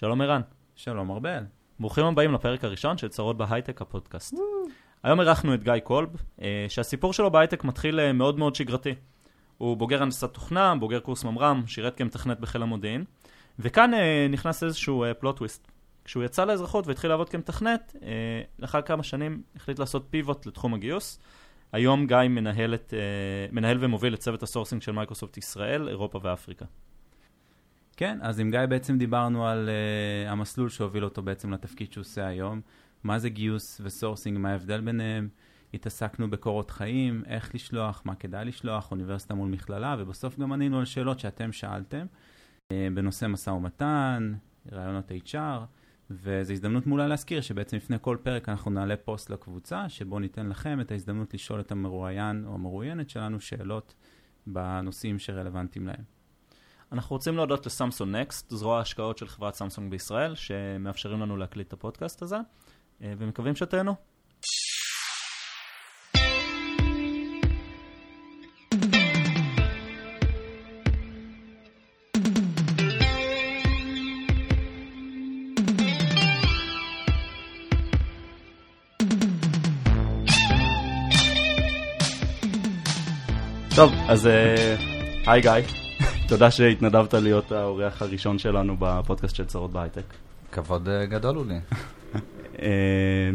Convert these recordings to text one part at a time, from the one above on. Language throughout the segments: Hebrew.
שלום ערן. שלום ארבל. ברוכים הבאים לפרק הראשון של צרות בהייטק הפודקאסט. היום אירחנו את גיא קולב, אה, שהסיפור שלו בהייטק מתחיל אה, מאוד מאוד שגרתי. הוא בוגר הנדסת תוכנה, בוגר קורס ממר"ם, שירת כמתכנת בחיל המודיעין, וכאן אה, נכנס איזשהו plot twist. כשהוא יצא לאזרחות והתחיל לעבוד כמתכנת, לאחר כמה שנים החליט לעשות pivot לתחום הגיוס. היום גיא מנהל, את, מנהל ומוביל את צוות ה sourcing של מייקרוסופט ישראל, אירופה ואפריקה. כן, אז עם גיא בעצם דיברנו על uh, המסלול שהוביל אותו בעצם לתפקיד שהוא עושה היום, מה זה גיוס ו sourcing, מה ההבדל ביניהם, התעסקנו בקורות חיים, איך לשלוח, מה כדאי לשלוח, אוניברסיטה מול מכללה, ובסוף גם ענינו על שאלות שאתם שאלתם uh, בנושא משא ומתן, ראיונות HR, וזו הזדמנות מעולה להזכיר שבעצם לפני כל פרק אנחנו נעלה פוסט לקבוצה, שבו ניתן לכם את ההזדמנות לשאול את המרואיין או המרואיינת שלנו שאלות בנושאים שרלוונטיים להם. אנחנו רוצים להודות לסמסונג נקסט, זרוע ההשקעות של חברת סמסונג בישראל, שמאפשרים לנו להקליט את הפודקאסט הזה, אה, ומקווים שתהנו. טוב, אז אה, היי גיא. תודה שהתנדבת להיות האורח הראשון שלנו בפודקאסט של צרות בהייטק. כבוד אה, גדול הוא לי. אה,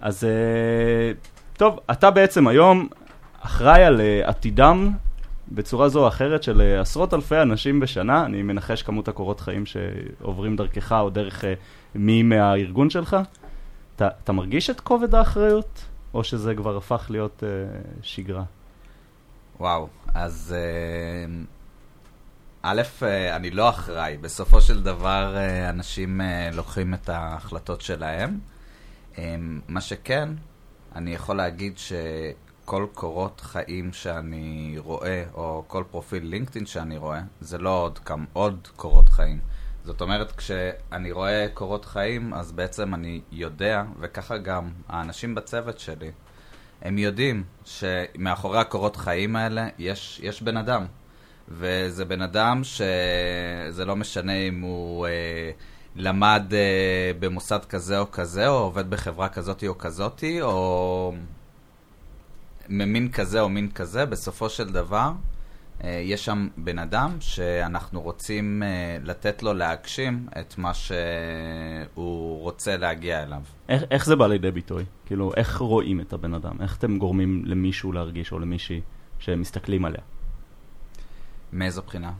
אז אה, טוב, אתה בעצם היום אחראי על עתידם בצורה זו או אחרת של עשרות אלפי אנשים בשנה, אני מנחש כמות הקורות חיים שעוברים דרכך או דרך מי מהארגון שלך. אתה, אתה מרגיש את כובד האחריות, או שזה כבר הפך להיות uh, שגרה? וואו, אז uh, א', אה, אני לא אחראי. בסופו של דבר, אה, אנשים אה, לוקחים את ההחלטות שלהם. מה שכן, אני יכול להגיד שכל קורות חיים שאני רואה, או כל פרופיל לינקדאין שאני רואה, זה לא עוד, כמה, עוד קורות חיים. זאת אומרת, כשאני רואה קורות חיים, אז בעצם אני יודע, וככה גם האנשים בצוות שלי, הם יודעים שמאחורי הקורות חיים האלה יש, יש בן אדם. וזה בן אדם שזה לא משנה אם הוא אה, למד אה, במוסד כזה או כזה, או עובד בחברה כזאת או כזאת, או ממין כזה או מין כזה, בסופו של דבר אה, יש שם בן אדם שאנחנו רוצים אה, לתת לו להגשים את מה שהוא רוצה להגיע אליו. איך, איך זה בא לידי ביטוי? כאילו, איך רואים את הבן אדם? איך אתם גורמים למישהו להרגיש או למישהי שמסתכלים עליה? מאיזו בחינה?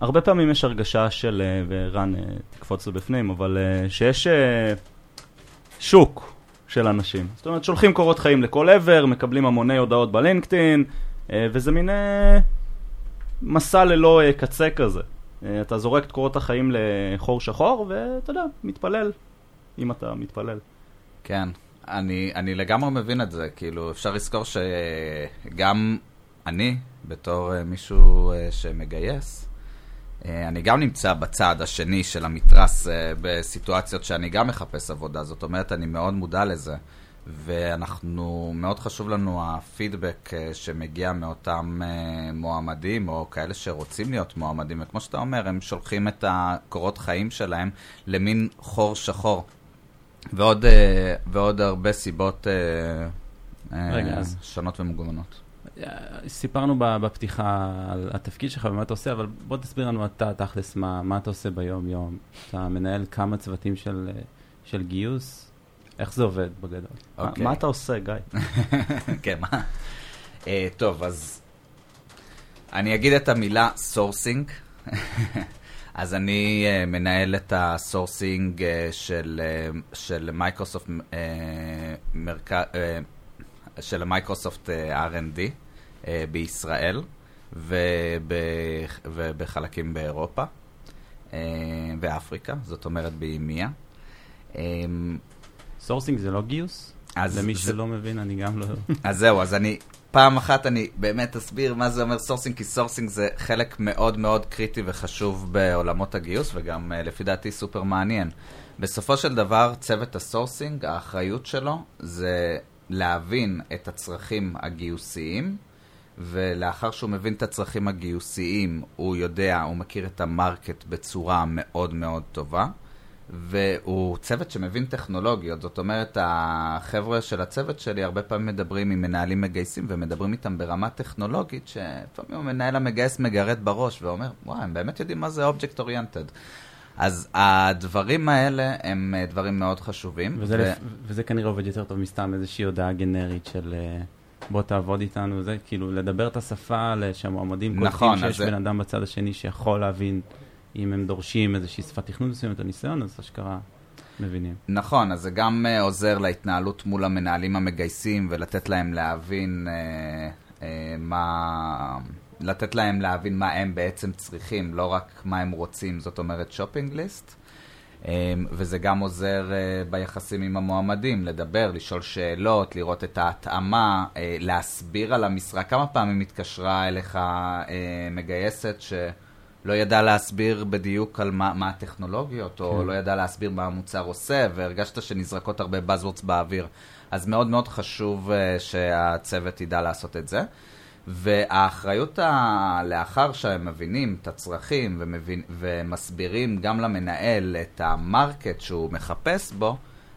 הרבה פעמים יש הרגשה של, אה, ורן אה, תקפוץ לו בפנים, אבל אה, שיש שוק של אנשים. זאת אומרת, שולחים קורות חיים לכל עבר, מקבלים המוני הודעות בלינקדאין, וזה מין מסע ללא קצה כזה. אתה זורק את קורות החיים לחור שחור, ואתה יודע, מתפלל, אם אתה מתפלל. כן, אני, אני לגמרי מבין את זה. כאילו, אפשר לזכור שגם אני, בתור uh, מישהו uh, שמגייס, uh, אני גם נמצא בצד השני של המתרס בסיטואציות שאני גם מחפש עבודה. זאת אומרת, אני מאוד מודע לזה. ואנחנו, מאוד חשוב לנו הפידבק שמגיע מאותם מועמדים, או כאלה שרוצים להיות מועמדים, וכמו שאתה אומר, הם שולחים את הקורות חיים שלהם למין חור שחור. ועוד, ועוד הרבה סיבות רגע, uh, שונות ומגוונות. סיפרנו בפתיחה על התפקיד שלך ומה אתה עושה, אבל בוא תסביר לנו אתה תכלס מה, מה אתה עושה ביום-יום. אתה מנהל כמה צוותים של, של גיוס, איך זה עובד בגדול? Okay. מה, אוקיי. מה אתה עושה, גיא? כן, מה? Uh, טוב, אז אני אגיד את המילה sourcing. אז אני uh, מנהל את ה sourcing uh, של, uh, של מייקרוסופט, uh, מרק... uh, של מייקרוסופט uh, R&D. אה, בישראל וב, ובחלקים באירופה אה, ואפריקה, זאת אומרת ב EMEA. sourcing זה לא גיוס? אז למי זה... שלא מבין, אני גם לא... אז זהו, אז אני, פעם אחת אני באמת אסביר מה זה אומר sourcing, כי sourcing זה חלק מאוד מאוד קריטי וחשוב בעולמות הגיוס, וגם לפי דעתי סופר מעניין. בסופו של דבר, צוות ה sourcing, האחריות שלו זה להבין את הצרכים הגיוסיים, ולאחר שהוא מבין את הצרכים הגיוסיים, הוא יודע, הוא מכיר את ה market בצורה מאוד מאוד טובה. והוא צוות שמבין טכנולוגיות, זאת אומרת, החבר'ה של הצוות שלי הרבה פעמים מדברים עם מנהלים מגייסים ומדברים איתם ברמה טכנולוגית, שלפעמים המנהל המגייס מגרד בראש ואומר, וואי, הם באמת יודעים מה זה אובייקט אוריינטד. אז הדברים האלה הם דברים מאוד חשובים. וזה, ו... לפ... וזה כנראה עובד יותר טוב מסתם איזושהי הודעה גנרית של אה, בוא תעבוד איתנו, זה כאילו לדבר את השפה, שהמועמדים נכון, קולטים שיש בן אדם בצד השני שיכול להבין. אם הם דורשים איזושהי שפת תכנון מסוימת או ניסיון, אז אשכרה מבינים. נכון, אז זה גם uh, עוזר להתנהלות מול המנהלים המגייסים ולתת להם להבין uh, uh, מה... לתת להם להבין מה הם בעצם צריכים, לא רק מה הם רוצים, זאת אומרת שופינג ליסט. Um, וזה גם עוזר uh, ביחסים עם המועמדים, לדבר, לשאול שאלות, לראות את ההתאמה, uh, להסביר על המשרה. כמה פעמים התקשרה אליך uh, מגייסת ש... לא ידע להסביר בדיוק על מה, מה הטכנולוגיות, או כן. לא ידע להסביר מה המוצר עושה, והרגשת שנזרקות הרבה buzzwords באוויר. אז מאוד מאוד חשוב שהצוות ידע לעשות את זה. והאחריות. לאחר שהם מבינים את הצרכים ומבין... ומסבירים גם למנהל את ה market שהוא מחפש בו,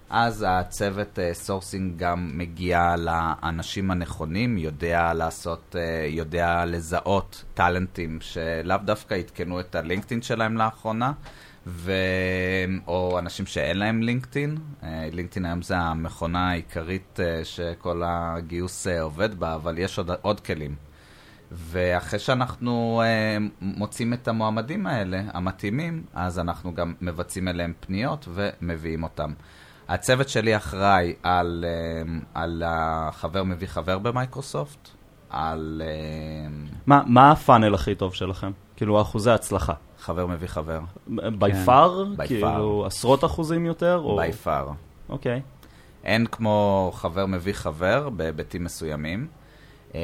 אז הצוות sourcing uh, גם מגיע לאנשים הנכונים, יודע לעשות, uh, יודע לזהות טאלנטים שלאו דווקא עדכנו את הלינקדאין שלהם לאחרונה, ו... או אנשים שאין להם לינקדאין. Uh, לינקדאין היום זה המכונה העיקרית uh, שכל הגיוס uh, עובד בה, אבל יש עוד, עוד כלים. ואחרי שאנחנו מוצאים את המועמדים האלה, המתאימים, אז אנחנו גם מבצעים אליהם פניות ומביאים אותם. הצוות שלי אחראי על, על החבר מביא חבר במייקרוסופט, על... מה, מה הפאנל הכי טוב שלכם? כאילו, אחוזי הצלחה. חבר מביא חבר. בי פאר? כאילו, עשרות אחוזים יותר? בי פאר. אוקיי. אין כמו חבר מביא חבר בהיבטים מסוימים. אמ,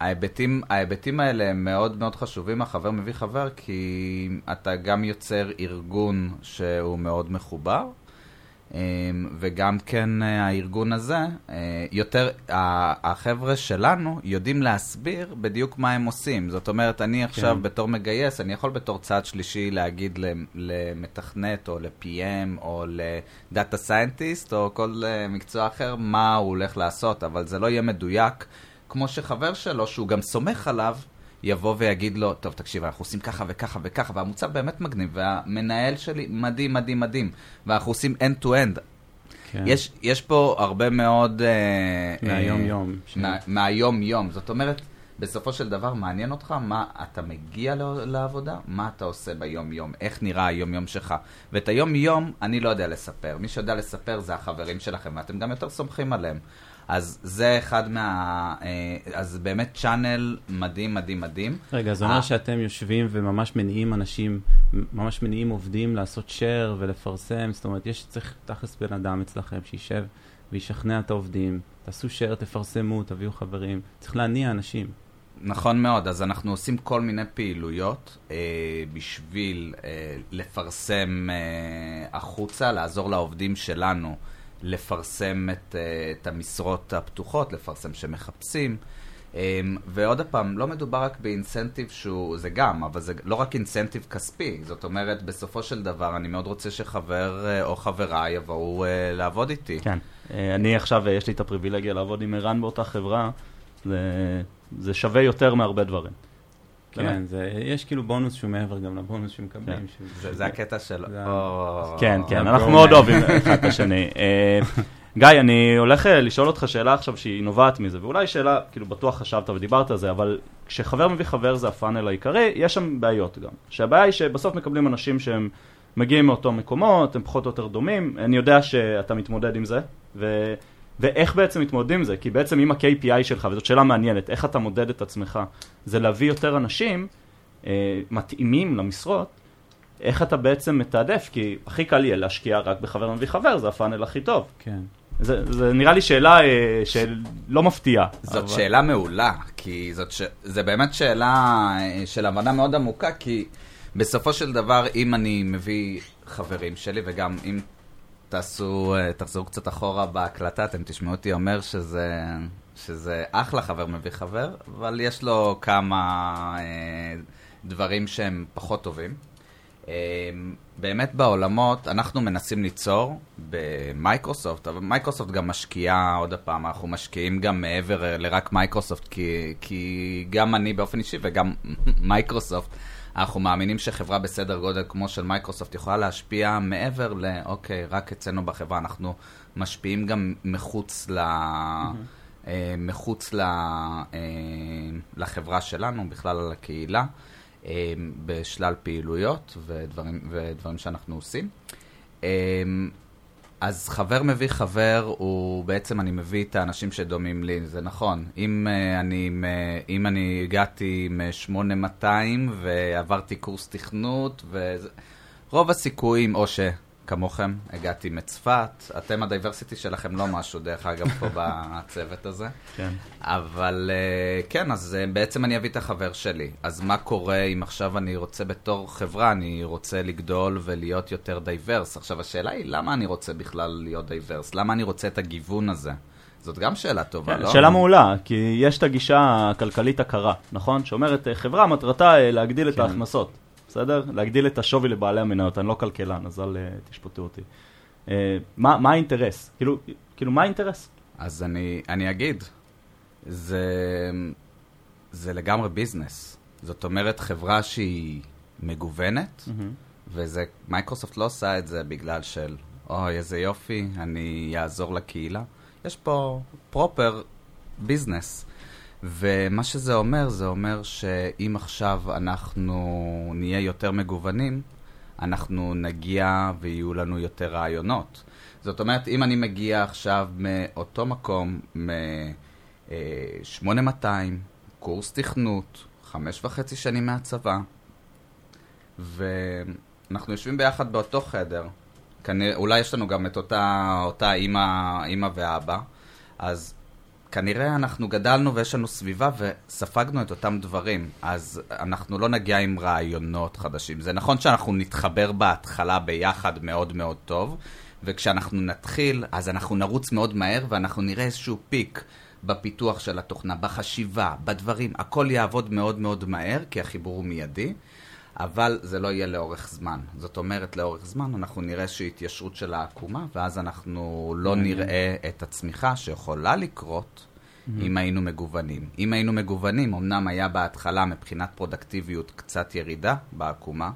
ההיבטים, ההיבטים האלה הם מאוד מאוד חשובים, החבר מביא חבר, כי אתה גם יוצר ארגון שהוא מאוד מחובר, וגם כן אה, הארגון הזה, אה, יותר, החבר'ה שלנו יודעים להסביר בדיוק מה הם עושים. זאת אומרת, אני עכשיו כן. בתור מגייס, אני יכול בתור צעד שלישי להגיד למתכנת או ל-PM או ל data scientist או כל אה, מקצוע אחר מה הוא הולך לעשות, אבל זה לא יהיה מדויק כמו שחבר שלו, שהוא גם סומך עליו, יבוא ויגיד לו, טוב, תקשיב, אנחנו עושים ככה וככה וככה, והמוצר באמת מגניב, והמנהל שלי מדהים, מדהים, מדהים, ואנחנו עושים end-to-end. כן. יש, יש פה הרבה מאוד... אה, מהיום-יום. Uh, מה, מהיום-יום. זאת אומרת, בסופו של דבר מעניין אותך מה אתה מגיע לעבודה, מה אתה עושה ביום-יום, איך נראה היום-יום שלך. ואת היום-יום אני לא יודע לספר. מי שיודע לספר זה החברים שלכם, ואתם גם יותר סומכים עליהם. אז זה אחד מה... אה, אז באמת צ'אנל מדהים, מדהים, מדהים. רגע, זה אומר אה. שאתם יושבים וממש מניעים אנשים, ממש מניעים עובדים לעשות share ולפרסם, זאת אומרת, יש צריך תכלס בן אדם אצלכם שישב וישכנע את העובדים, תעשו share, תפרסמו, תביאו חברים, צריך להניע אנשים. נכון מאוד, אז אנחנו עושים כל מיני פעילויות אה, בשביל אה, לפרסם אה, החוצה, לעזור לעובדים שלנו. לפרסם את, אה, את המשרות הפתוחות, לפרסם שמחפשים. אמ, ועוד פעם, לא מדובר רק באינסנטיב שהוא, זה גם, אבל זה לא רק אינסנטיב כספי. זאת אומרת, בסופו של דבר, אני מאוד רוצה שחבר אה, או חברה יבואו אה, לעבוד איתי. כן. אני עכשיו, יש לי את הפריבילגיה לעבוד עם ערן באותה חברה, זה, זה שווה יותר מהרבה דברים. כן, זה, יש כאילו בונוס שהוא מעבר גם לבונוס שמקבלים. כן. זה, זה הקטע של... זה... כן, כן, אנחנו מאוד אוהבים אחד את השני. אה, גיא, אני הולך אה, לשאול אותך שאלה עכשיו שהיא נובעת מזה, ואולי שאלה, כאילו בטוח חשבת ודיברת על זה, אבל כשחבר מביא חבר זה הפאנל העיקרי, יש שם בעיות גם. שהבעיה היא שבסוף מקבלים אנשים שהם מגיעים מאותו מקומות, הם פחות או יותר דומים, אני יודע שאתה מתמודד עם זה, ו... ואיך בעצם מתמודדים עם זה? כי בעצם אם ה-KPI שלך, וזאת שאלה מעניינת, איך אתה מודד את עצמך, זה להביא יותר אנשים אה, מתאימים למשרות, איך אתה בעצם מתעדף? כי הכי קל יהיה להשקיע רק בחבר מביא חבר, זה הפאנל הכי טוב. כן. זה, זה נראה לי שאלה אה, שלא מפתיעה. זאת אבל... שאלה מעולה, כי זאת ש... זה באמת שאלה אה, של הבנה מאוד עמוקה, כי בסופו של דבר, אם אני מביא חברים שלי, וגם אם תעשו, אה, תחזרו קצת אחורה בהקלטה, אתם תשמעו אותי אומר שזה שזה אחלה חבר מביא חבר, אבל יש לו כמה אה, דברים שהם פחות טובים. אה, באמת בעולמות, אנחנו מנסים ליצור במייקרוסופט, אבל מייקרוסופט גם משקיעה, עוד פעם, אנחנו משקיעים גם מעבר לרק מייקרוסופט, כי, כי גם אני באופן אישי וגם מייקרוסופט, אנחנו מאמינים שחברה בסדר גודל כמו של מייקרוסופט יכולה להשפיע מעבר ל, אוקיי, רק אצלנו בחברה, אנחנו משפיעים גם מחוץ ל... Mm-hmm. מחוץ ל, אה, לחברה שלנו, בכלל על הקהילה. אמ, בשלל פעילויות ודברים, ודברים שאנחנו עושים. אמ, אז חבר מביא חבר, הוא בעצם אני מביא את האנשים שדומים לי, זה נכון. אם uh, אני, uh, אם אני הגעתי עם 8200 ועברתי קורס תכנות, ורוב הסיכויים, או ש... כמוכם, הגעתי מצפת. אתם, ה diversity שלכם לא משהו, דרך אגב, פה בצוות הזה. כן. אבל אה, כן, אז אה, בעצם אני אביא את החבר שלי. אז מה קורה אם עכשיו אני רוצה בתור חברה, אני רוצה לגדול ולהיות יותר diverse? עכשיו, השאלה היא, למה אני רוצה בכלל להיות diverse? למה אני רוצה את הגיוון הזה? זאת גם שאלה טובה, כן, לא? שאלה מעולה, כי יש את הגישה הכלכלית הקרה, נכון? שאומרת, חברה מטרתה להגדיל כן. את ההכנסות. בסדר? להגדיל את השווי לבעלי המניות, אני לא כלכלן, אז אל uh, תשפטו אותי. Uh, מה, מה האינטרס? כאילו, כאילו, מה האינטרס? אז אני, אני אגיד, זה, זה לגמרי business. זאת אומרת, חברה שהיא מגוונת, mm-hmm. וזה, מייקרוסופט לא עושה את זה בגלל של, אוי, איזה יופי, אני אעזור לקהילה. יש פה proper business. ומה שזה אומר, זה אומר שאם עכשיו אנחנו נהיה יותר מגוונים, אנחנו נגיע ויהיו לנו יותר רעיונות. זאת אומרת, אם אני מגיע עכשיו מאותו מקום, מ-8200, קורס תכנות, חמש וחצי שנים מהצבא, ואנחנו יושבים ביחד באותו חדר, כנראה, אולי יש לנו גם את אותה, אותה אימא, אימא ואבא, אז כנראה אנחנו גדלנו ויש לנו סביבה וספגנו את אותם דברים, אז אנחנו לא נגיע עם רעיונות חדשים. זה נכון שאנחנו נתחבר בהתחלה ביחד מאוד מאוד טוב, וכשאנחנו נתחיל, אז אנחנו נרוץ מאוד מהר ואנחנו נראה איזשהו פיק בפיתוח של התוכנה, בחשיבה, בדברים, הכל יעבוד מאוד מאוד מהר, כי החיבור הוא מיידי. אבל זה לא יהיה לאורך זמן. זאת אומרת, לאורך זמן אנחנו נראה איזושהי התיישרות של העקומה, ואז אנחנו לא mm-hmm. נראה את הצמיחה שיכולה לקרות mm-hmm. אם היינו מגוונים. אם היינו מגוונים, אמנם היה בהתחלה מבחינת פרודקטיביות קצת ירידה בעקומה,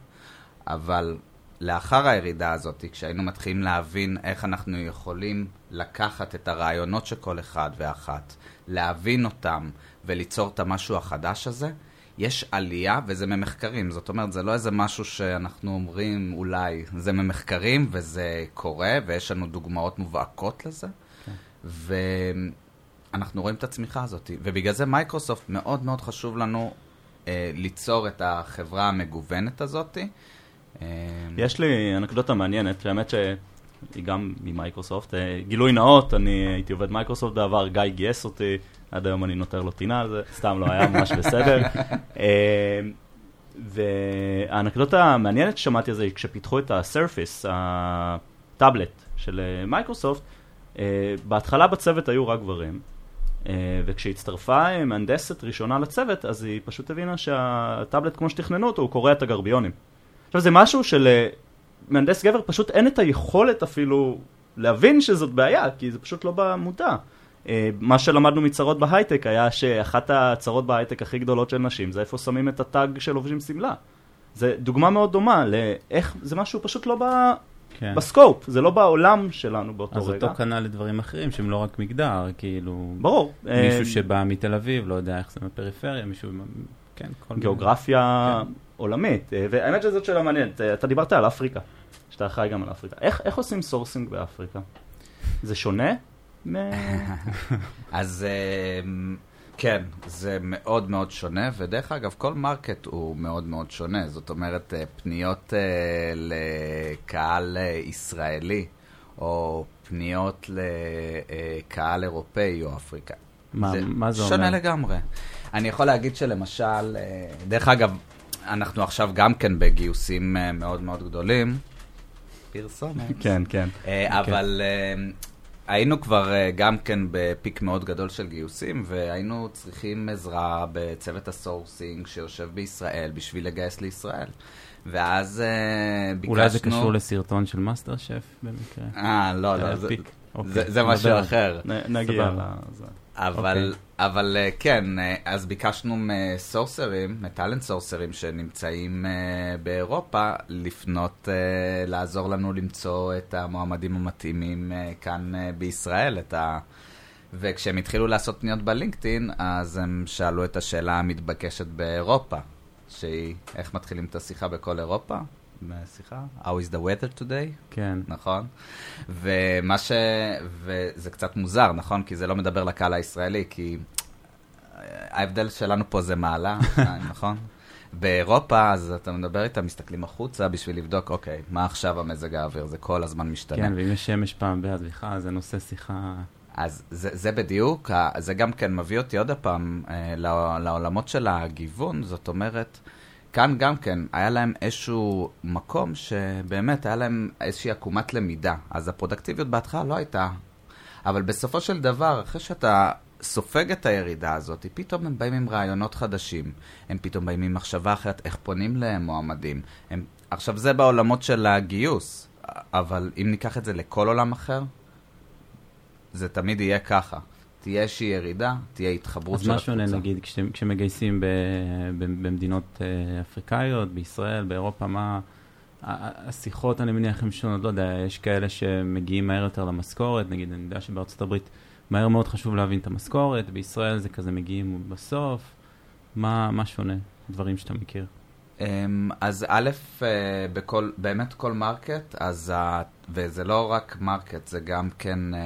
אבל לאחר הירידה הזאת, כשהיינו מתחילים להבין איך אנחנו יכולים לקחת את הרעיונות של כל אחד ואחת, להבין אותם וליצור את המשהו החדש הזה, יש עלייה, וזה ממחקרים. זאת אומרת, זה לא איזה משהו שאנחנו אומרים אולי, זה ממחקרים וזה קורה, ויש לנו דוגמאות מובהקות לזה. כן. ואנחנו רואים את הצמיחה הזאת. ובגלל זה מייקרוסופט מאוד מאוד חשוב לנו אה, ליצור את החברה המגוונת הזאת. אה... יש לי אנקדוטה מעניינת, האמת שהיא גם ממייקרוסופט. אה, גילוי נאות, אני הייתי עובד מייקרוסופט בעבר, גיא גייס אותי. עד היום אני נותר לו טינה על זה, סתם לא היה ממש בסדר. אה, והאנקדוטה המעניינת ששמעתי על זה, כשפיתחו את ה Surface, הטאבלט של אה, מייקרוסופט, אה, בהתחלה בצוות היו רק גברים, וכשהצטרפה מהנדסת ראשונה לצוות, אז היא פשוט הבינה שהטאבלט כמו שתכננו אותו, הוא קורע את הגרביונים. עכשיו זה משהו שלמהנדס גבר פשוט אין את היכולת אפילו להבין שזאת בעיה, כי זה פשוט לא במודע. אה, מה שלמדנו מצרות בהייטק היה שאחת הצרות בהייטק הכי גדולות של נשים זה איפה שמים את הטאג של לובשים שמלה. זה דוגמה מאוד דומה לאיך, זה משהו פשוט לא ב... כן. בסקופ, זה לא בעולם שלנו באותו אז רגע. אז אותו כנ"ל לדברים אחרים שהם לא רק מגדר, כאילו... ברור. מישהו אה, שבא מתל אביב, לא יודע איך זה בפריפריה, מישהו... כן, כל גיאוגרפיה כן. עולמית. אה, והאמת שזאת שאלה מעניינת, אתה דיברת על אפריקה, שאתה אחראי גם על אפריקה. איך, איך עושים sourcing באפריקה? זה שונה? אז אמ, כן, זה מאוד מאוד שונה, ודרך אגב, כל market הוא מאוד מאוד שונה. זאת אומרת, אה, פניות אה, לקהל אה, ישראלי, או פניות לקהל אירופאי או אפריקאי. מה זה, מה זה אומר? שונה לגמרי. אני יכול להגיד שלמשל, דרך אגב, אנחנו עכשיו גם כן בגיוסים מאוד מאוד גדולים. פרסומת. כן, כן. אבל היינו כבר אה, גם כן ב-peak מאוד גדול של גיוסים, והיינו צריכים עזרה בצוות ה-sourcing שיושב בישראל בשביל לגייס לישראל. ואז אה, ביקשנו... אולי זה קשור לסרטון של מאסטר שף במקרה. אה, לא, זה לא, זה- peak. אוקיי, זה- זה משהו זה. אחר. נגיע. לזה. אבל, אבל אה, כן, אה, אז ביקשנו מסורסרים, מטאלנט סורסרים שנמצאים אה, באירופה, לפנות, לעזור לנו למצוא את המועמדים המתאימים כאן בישראל, את ה... וכשהם התחילו לעשות פניות בלינקדאין, אז הם שאלו את השאלה המתבקשת באירופה, שהיא, איך מתחילים את השיחה בכל אירופה? בשיחה? How is the weather today? כן. נכון? ומה ש... וזה קצת מוזר, נכון? כי זה לא מדבר לקהל הישראלי, כי ההבדל שלנו פה זה מעלה, נכון? באירופה, אז אתה מדבר איתם, מסתכלים החוצה בשביל לבדוק, אוקיי, מה עכשיו המזג האוויר? זה כל הזמן משתנה. כן, ואם יש שמש פעם ביד בכלל, זה נושא שיחה... אז זה, זה בדיוק, זה גם כן מביא אותי עוד פעם אה, לעו- לעולמות של הגיוון, זאת אומרת, כאן גם כן היה להם איזשהו מקום שבאמת היה להם איזושהי עקומת למידה. אז הפרודקטיביות בהתחלה לא הייתה, אבל בסופו של דבר, אחרי שאתה סופג את הירידה הזאת, פתאום הם באים עם רעיונות חדשים, הם פתאום באים עם מחשבה אחרת, איך פונים למועמדים. הם... עכשיו זה בעולמות של הגיוס, אבל אם ניקח את זה לכל עולם אחר, זה תמיד יהיה ככה. תהיה איזושהי ירידה, תהיה התחברות אז של מה שונה, הקבוצה. נגיד, כש- כשמגייסים ב- ב- במדינות אה, אפריקאיות, בישראל, באירופה, מה... השיחות, אני מניח, הן שונות, לא יודע, יש כאלה שמגיעים מהר יותר למשכורת, נגיד, אני יודע שבארצות הברית מהר מאוד חשוב להבין את המשכורת, בישראל זה כזה מגיעים בסוף. מה, מה שונה? דברים שאתה מכיר. אמ, אז א', אה, בכל, באמת כל market, אז, ה- וזה לא רק מרקט, זה גם כן אה,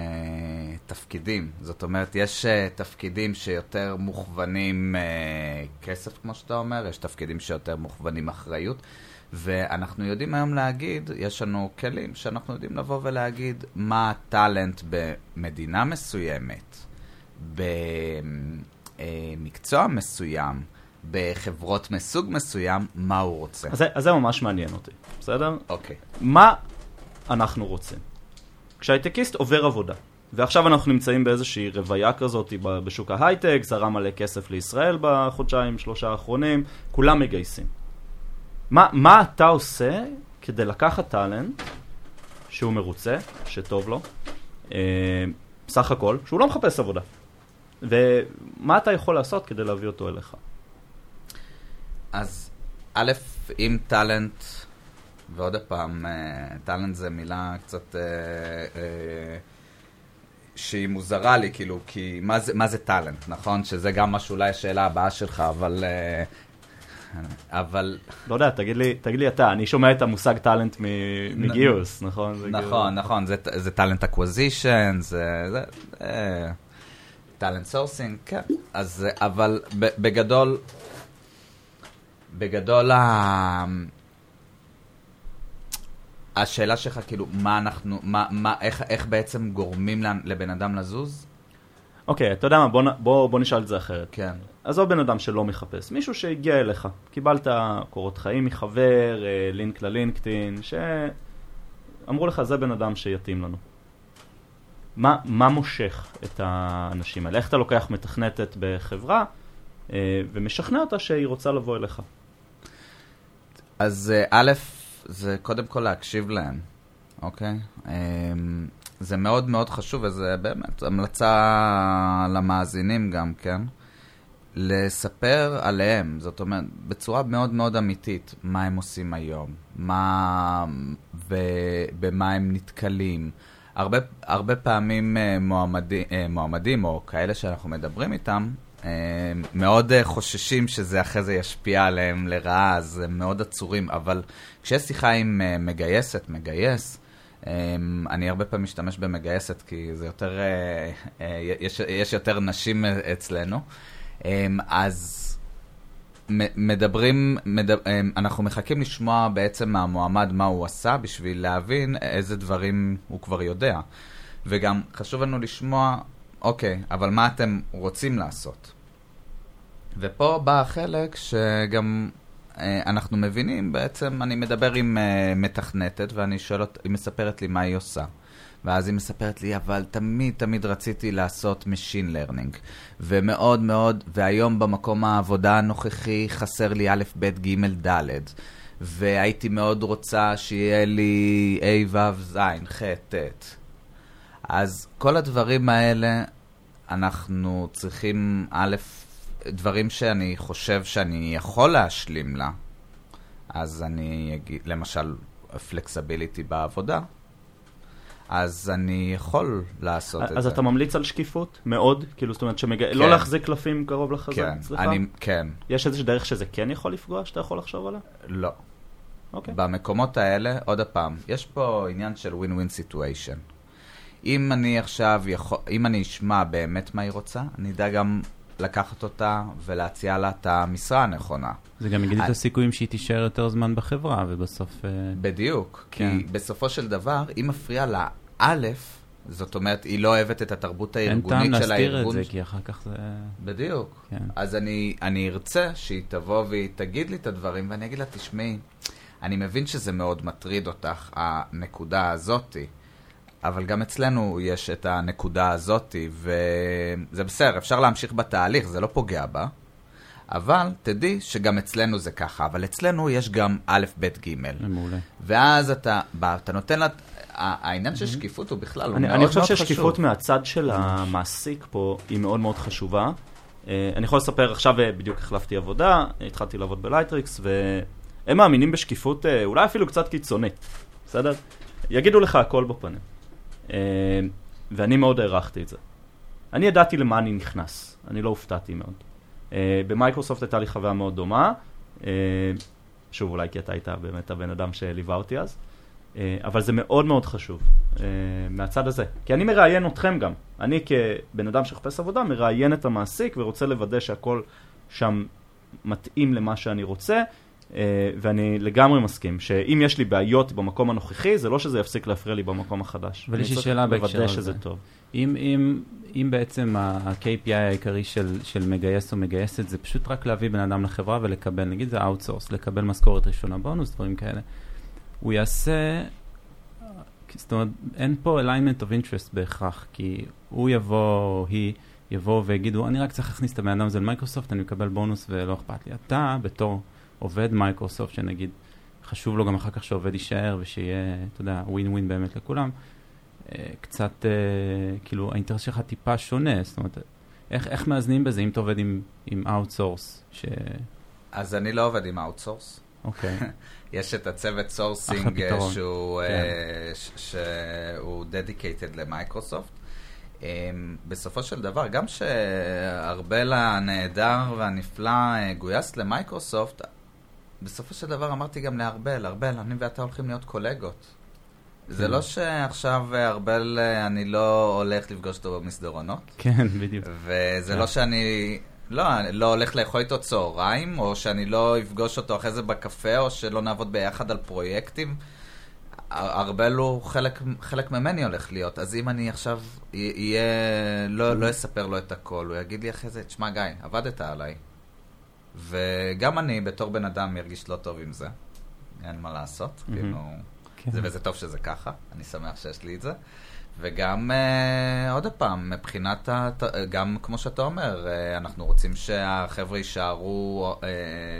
תפקידים. זאת אומרת, יש אה, תפקידים שיותר מוכוונים אה, כסף, כמו שאתה אומר, יש תפקידים שיותר מוכוונים אחריות, ואנחנו יודעים היום להגיד, יש לנו כלים שאנחנו יודעים לבוא ולהגיד מה ה-talent במדינה מסוימת, במקצוע מסוים, בחברות מסוג מסוים, מה הוא רוצה. אז אז זה ממש מעניין אותי, בסדר? אוקיי. מה אנחנו רוצים? כשהייטקיסט עובר עבודה, ועכשיו אנחנו נמצאים באיזושהי רוויה כזאת בשוק ההייטק, זרם מלא כסף לישראל בחודשיים, שלושה האחרונים, כולם מגייסים. מה, מה אתה עושה כדי לקחת טאלנט שהוא מרוצה, שטוב לו, אה, סך הכל, שהוא לא מחפש עבודה? ומה אתה יכול לעשות כדי להביא אותו אליך? אז א', אם טאלנט, ועוד פעם, אה, טאלנט זה מילה קצת אה, אה, שהיא מוזרה לי, כאילו, כי מה זה, מה זה טאלנט, נכון? שזה גם מה שאולי השאלה הבאה שלך, אבל... אבל לא יודע, תגיד לי, תגיד לי אתה, אני שומע את המושג talent מגיוס, נכון? זה נכון, נכון, זה, זה talent acquisition, זה, זה talent sourcing, כן. אז, אבל בגדול, בגדול, ה... השאלה שלך, כאילו, מה אנחנו, מה, מה, איך, איך בעצם גורמים לבן- אדם לזוז? אוקיי, אתה יודע מה, בוא, בוא, בוא נשאל את זה אחרת. כן. עזוב בן אדם שלא מחפש, מישהו שהגיע אליך, קיבלת קורות חיים מחבר, אה, לינק ללינקדאין, שאמרו לך זה בן אדם שיתאים לנו. מה, מה מושך את האנשים האלה? איך אתה לוקח מתכנתת בחברה אה, ומשכנע אותה שהיא רוצה לבוא אליך? אז אה, א', זה קודם כל להקשיב להם, אוקיי? אמ, זה מאוד מאוד חשוב, וזה באמת המלצה למאזינים גם, כן? לספר עליהם, זאת אומרת, בצורה מאוד מאוד אמיתית, מה הם עושים היום, מה... ובמה הם נתקלים. הרבה, הרבה פעמים אה, מועמדי, אה, מועמדים, או כאלה שאנחנו מדברים איתם, מאוד אה, חוששים שזה אחרי זה ישפיע עליהם לרעה, אז הם מאוד עצורים, אבל כשיש שיחה עם אה, מגייסת, מגייס, אה, אני הרבה פעמים משתמש במגייסת, כי זה יותר, אה, אה, יש, יש יותר נשים אה, אצלנו, אה, אז מדברים, מדבר, אנחנו מחכים לשמוע בעצם מהמועמד מה הוא עשה בשביל להבין איזה דברים הוא כבר יודע. וגם חשוב לנו לשמוע, אוקיי, אבל מה אתם רוצים לעשות? ופה בא החלק שגם אה, אנחנו מבינים, בעצם אני מדבר עם אה, מתכנתת ואני שואל אותה, היא מספרת לי מה היא עושה. ואז היא מספרת לי, אבל תמיד תמיד רציתי לעשות Machine Learning. ומאוד מאוד, והיום במקום העבודה הנוכחי חסר לי א', ב', ג', ד'. והייתי מאוד רוצה שיהיה לי ה', ו', ז', ח', ט'. אז כל הדברים האלה, אנחנו צריכים, א', דברים שאני חושב שאני יכול להשלים לה, אז אני אגיד, למשל, פלקסביליטי בעבודה, אז אני יכול לעשות את זה. אז אתה ממליץ על שקיפות? מאוד? כאילו, זאת אומרת, שמג... כן. לא להחזיק קלפים קרוב לחזה כן, אצלך? אני, כן, יש איזושהי דרך שזה כן יכול לפגוע, שאתה יכול לחשוב עליה? לא. אוקיי. במקומות האלה, עוד פעם, יש פה עניין של win-win situation. אם אני עכשיו יכול, אם אני אשמע באמת מה היא רוצה, אני אדע גם לקחת אותה ולהציע לה את המשרה הנכונה. זה גם יגיד את. הסיכויים שהיא תישאר יותר זמן בחברה, ובסוף... אה, בדיוק, כן. כי בסופו של דבר, אם מפריע לה א', זאת אומרת, היא לא אוהבת את התרבות אין טעם הארגונית של להסתיר את הארגון. זה, כי אחר כך זה... בדיוק. כן. אז אני, אני ארצה שהיא תבוא והיא תגיד לי את הדברים, ואני אגיד לה, תשמעי, אני מבין שזה מאוד מטריד אותך, הנקודה הזאתי, אבל גם אצלנו יש את הנקודה הזאתי, וזה בסדר, אפשר להמשיך בתהליך, זה לא פוגע בה, אבל תדעי שגם אצלנו זה ככה, אבל אצלנו יש גם א', ב', ג'. מעולה. ואז אתה בא, אתה נותן לה, העניין של שקיפות הוא בכלל, הוא אני, מאוד אני מאוד חושב חשוב. ששקיפות מהצד של המעסיק פה היא מאוד מאוד חשובה. אה, אני יכול לספר, עכשיו אה, בדיוק החלפתי עבודה, התחלתי לעבוד בלייטריקס, והם מאמינים בשקיפות אה, אולי אפילו קצת קיצונית, בסדר? יגידו לך הכל בפנים. אה, ואני מאוד הערכתי את זה. אני ידעתי למה אני נכנס, אני לא הופתעתי מאוד. אה, במייקרוסופט הייתה לי חוויה מאוד דומה, אה, שוב, אולי כי אתה היית באמת הבן אדם שליווה אותי אז. אבל זה מאוד מאוד חשוב מהצד הזה. כי אני מראיין אתכם גם. אני כבן אדם שחפש עבודה, מראיין את המעסיק ורוצה לוודא שהכל שם מתאים למה שאני רוצה, ואני לגמרי מסכים שאם יש לי בעיות במקום הנוכחי, זה לא שזה יפסיק להפריע לי במקום החדש. אבל אני יש לי צריך שאלה בהקשר לוודא הזה. שזה טוב. אם, אם, אם בעצם ה-KPI העיקרי של, של מגייס או מגייסת זה פשוט רק להביא בן אדם לחברה ולקבל, נגיד זה outsource, לקבל משכורת ראשונה, בונוס, דברים כאלה, הוא יעשה, זאת אומרת, אין פה alignment of interest בהכרח, כי הוא יבוא, היא יבוא ויגידו, אני רק צריך להכניס את הבן אדם הזה למייקרוסופט, אני מקבל בונוס ולא אכפת לי. אתה, בתור עובד מייקרוסופט, שנגיד, חשוב לו גם אחר כך שעובד יישאר ושיהיה, אתה יודע, ווין ווין באמת לכולם. אה, קצת, אה, כאילו, האינטרס שלך טיפה שונה, זאת אומרת, איך, איך מאזנים בזה אם אתה עובד עם, עם outsource, ש... אז אני לא עובד עם outsource. אוקיי, יש את הצוות sourcing פתרון. שהוא, כן. אה, שהוא dedicated למייקרוסופט. אה, בסופו של דבר, גם שארבל הנהדר והנפלא אה, גויס למייקרוסופט, בסופו של דבר אמרתי גם לארבל, ארבל, אני ואתה הולכים להיות קולגות. זה כן. לא שעכשיו אה, ארבל, אה, אני לא הולך לפגוש אותו במסדרונות, כן, בדיוק. וזה כן. לא שאני... לא, לא הולך לאכול איתו צהריים, או שאני לא אפגוש אותו אחרי זה בקפה, או שלא נעבוד ביחד על פרויקטים. ארבל הוא חלק, חלק ממני הולך להיות, אז אם אני עכשיו אהיה, לא, לא אספר לו את הכל, הוא יגיד לי אחרי זה, תשמע גיא, עבדת עליי. וגם אני בתור בן אדם ארגיש לא טוב עם זה, אין מה לעשות, מהמם. כאילו, כן. זה וזה טוב שזה ככה, אני שמח שיש לי את זה. וגם, אה, עוד פעם, מבחינת, הת... גם כמו שאתה אומר, אה, אנחנו רוצים שהחבר'ה יישארו אה,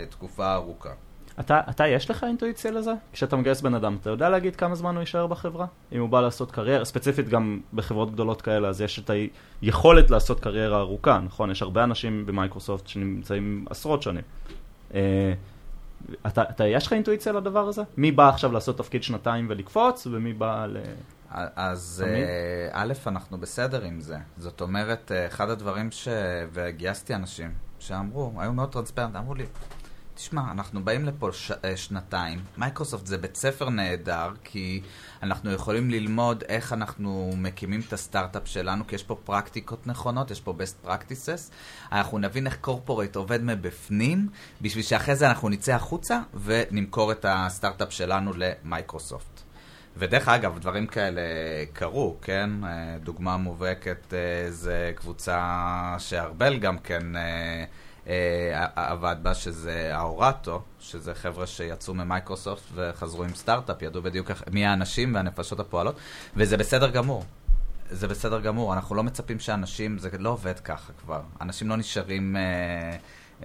תקופה ארוכה. אתה, אתה, יש לך אינטואיציה לזה? כשאתה מגייס בן אדם, אתה יודע להגיד כמה זמן הוא יישאר בחברה? אם הוא בא לעשות קריירה, ספציפית גם בחברות גדולות כאלה, אז יש את היכולת לעשות קריירה ארוכה, נכון? יש הרבה אנשים במייקרוסופט שנמצאים עשרות שנים. אה, אתה, אתה, יש לך אינטואיציה לדבר הזה? מי בא עכשיו לעשות תפקיד שנתיים ולקפוץ, ומי בא ל... אז? אה, א', אנחנו בסדר עם זה. זאת אומרת, אה, אחד הדברים ש... וגייסתי אנשים שאמרו, היו מאוד transparent, אמרו לי, תשמע, אנחנו באים לפה ש... אה, שנתיים, מייקרוסופט זה בית ספר נהדר, כי אנחנו יכולים ללמוד איך אנחנו מקימים את הסטארט-אפ שלנו, כי יש פה פרקטיקות נכונות, יש פה best practices, אנחנו נבין איך corporate עובד מבפנים, בשביל שאחרי זה אנחנו נצא החוצה ונמכור את הסטארט-אפ שלנו למייקרוסופט. ודרך אגב, דברים כאלה קרו, כן? אה, דוגמה מובהקת אה, זה קבוצה שארבל גם כן עבד בה, שזה האורטו, שזה חבר'ה שיצאו ממייקרוסופט וחזרו עם סטארט-אפ, ידעו בדיוק מי האנשים והנפשות הפועלות, וזה בסדר גמור. זה בסדר גמור, אנחנו לא מצפים שאנשים, זה לא עובד ככה כבר. אנשים לא נשארים אה,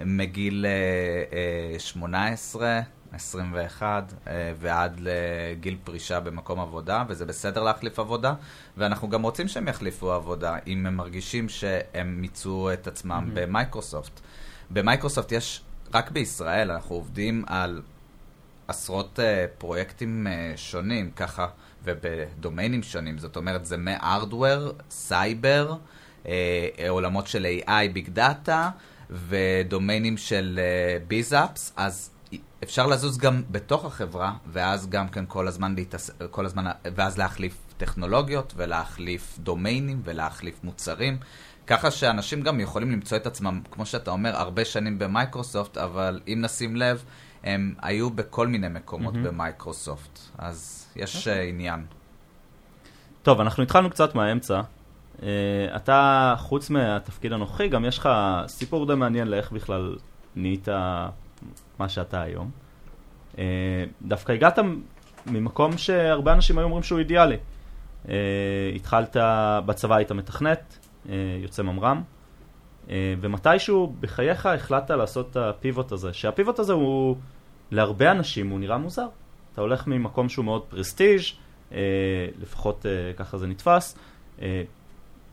מגיל אה, אה, 18, 21 אה, ועד לגיל פרישה במקום עבודה, וזה בסדר להחליף עבודה, ואנחנו גם רוצים שהם יחליפו עבודה, אם הם מרגישים שהם מיצו את עצמם mm-hmm. במייקרוסופט. במייקרוסופט יש, רק בישראל, אנחנו עובדים על עשרות uh, פרויקטים uh, שונים, ככה, ובדומיינים שונים. זאת אומרת, זה מ-hardware, סייבר, uh, עולמות של AI, big data, ודומיינים של uh, BizApps, אז אפשר לזוז גם בתוך החברה, ואז גם כן כל הזמן, להתעס... כל הזמן, ואז להחליף טכנולוגיות, ולהחליף דומיינים, ולהחליף מוצרים. ככה שאנשים גם יכולים למצוא את עצמם, כמו שאתה אומר, הרבה שנים במייקרוסופט, אבל אם נשים לב, הם היו בכל מיני מקומות מהמם. במייקרוסופט. אז יש אוקיי. אה, עניין. טוב, אנחנו התחלנו קצת מהאמצע. Uh, אתה, חוץ מהתפקיד הנוכחי, גם יש לך סיפור די מעניין לאיך בכלל נהיית מה שאתה היום. Uh, דווקא הגעת ממקום שהרבה אנשים היו אומרים שהוא אידיאלי. Uh, התחלת, בצבא היית מתכנת, uh, יוצא ממר"ם, uh, ומתישהו בחייך החלטת לעשות את הפיבוט הזה, שהפיבוט הזה הוא, להרבה אנשים הוא נראה מוזר. אתה הולך ממקום שהוא מאוד פרסטיג', אה, לפחות אה, ככה זה נתפס. אה,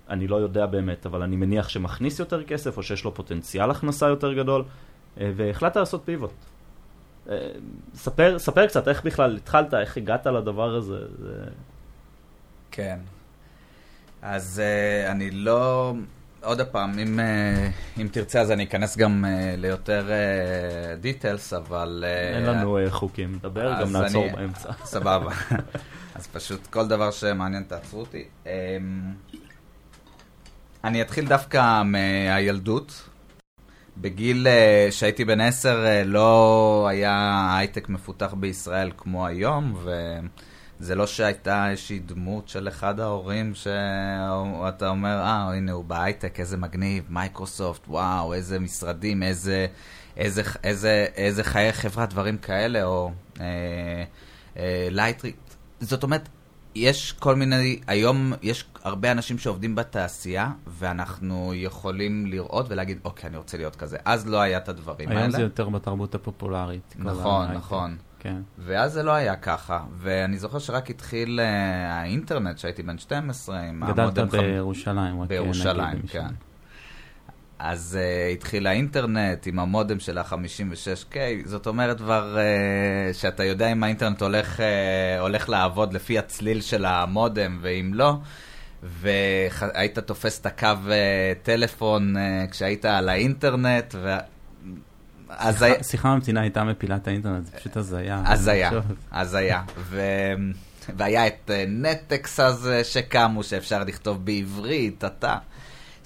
אני לא יודע באמת, אבל אני מניח שמכניס יותר כסף, או שיש לו פוטנציאל הכנסה יותר גדול, והחלטת לעשות פיבוט. אה, ספר, ספר קצת איך בכלל התחלת, איך הגעת לדבר הזה. זה... כן. אז uh, אני לא... עוד פעם, אם, uh, אם תרצה אז אני אכנס גם uh, ליותר דיטלס, אבל... אין לנו אה, חוקים, דבר, גם נעצור אני- באמצע. סבבה. אז פשוט כל דבר שמעניין תעצרו אותי. אמ, אני אתחיל דווקא מהילדות. בגיל אה, שהייתי בן עשר אה, לא היה הייטק מפותח בישראל כמו היום, וזה לא שהייתה איזושהי דמות של אחד ההורים שאתה אומר, אה, הנה הוא בהייטק, איזה מגניב, מייקרוסופט, וואו, איזה משרדים, איזה, איזה, איזה, איזה חיי חברה, דברים כאלה, או אה, אה, לייטריקס. זאת אומרת, יש כל מיני, היום יש הרבה אנשים שעובדים בתעשייה, ואנחנו יכולים לראות ולהגיד, אוקיי, אני רוצה להיות כזה. אז לא היה את הדברים האלה. היום זה יותר בתרבות הפופולרית. נכון. נכון. כן. ואז זה לא היה ככה, ואני זוכר שרק התחיל אה, האינטרנט, שהייתי בן 12, עם גדלת המודם חמ- בירושלים, רק בירושלים, כן. אז uh, התחיל האינטרנט עם המודם של ה-56K, זאת אומרת כבר uh, שאתה יודע אם האינטרנט הולך, uh, הולך לעבוד לפי הצליל של המודם, ואם לא, והיית תופס את הקו uh, טלפון uh, כשהיית על האינטרנט, ו... אז היה... שיחה- שיחה ממתינה הייתה מפילה את האינטרנט, זה פשוט הזיה. הזיה. הזיה. ו... והיה את נטקס הזה שקמו, שאפשר לכתוב בעברית, אתה.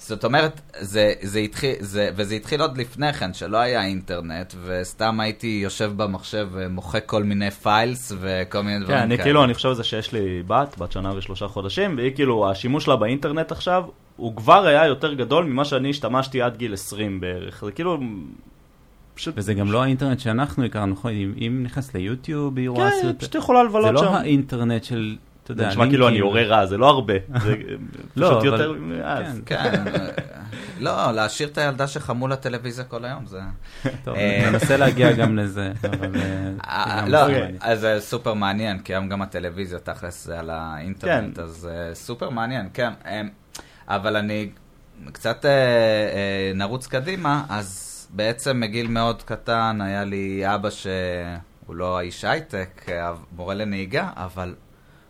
זאת אומרת, זה, זה התחיל, זה, וזה התחיל עוד לפני כן, שלא היה אינטרנט, וסתם הייתי יושב במחשב ומוחק כל מיני פיילס וכל מיני כן, דברים אני כאלה. כאילו, אני חושב על זה שיש לי בת, בת שנה ושלושה חודשים, והיא כאילו, השימוש שלה באינטרנט עכשיו, הוא כבר היה יותר גדול ממה שאני השתמשתי עד גיל 20 בערך. זה כאילו, פשוט... וזה גם לא האינטרנט שאנחנו הכרנו, נכון? אם- אם נכנס ליוטיוב, היא רואה כן, סרט... פשוט יכולה זה לבלות לא שם. האינטרנט של, אתה זה יודע, נשמע כאילו אני לינקים. יורה רע, זה לא הרבה. זה לא, פשוט אבל- יותר מאז. כן. כן, לא, להשאיר את הילדה שחמו לטלוויזיה כל היום, זה... טוב, אה, ננסה להגיע גם לזה, אבל... אה, אה, לא, מעניין. אז זה סופר מעניין, כי היום גם הטלוויזיה תכלס זה על האינטרנט, כן. אז סופר מעניין, כן. אה, אבל אני קצת נרוץ קדימה, אז בעצם מגיל מאוד קטן היה לי אבא שהוא לא האיש הייטק, מורה לנהיגה, אבל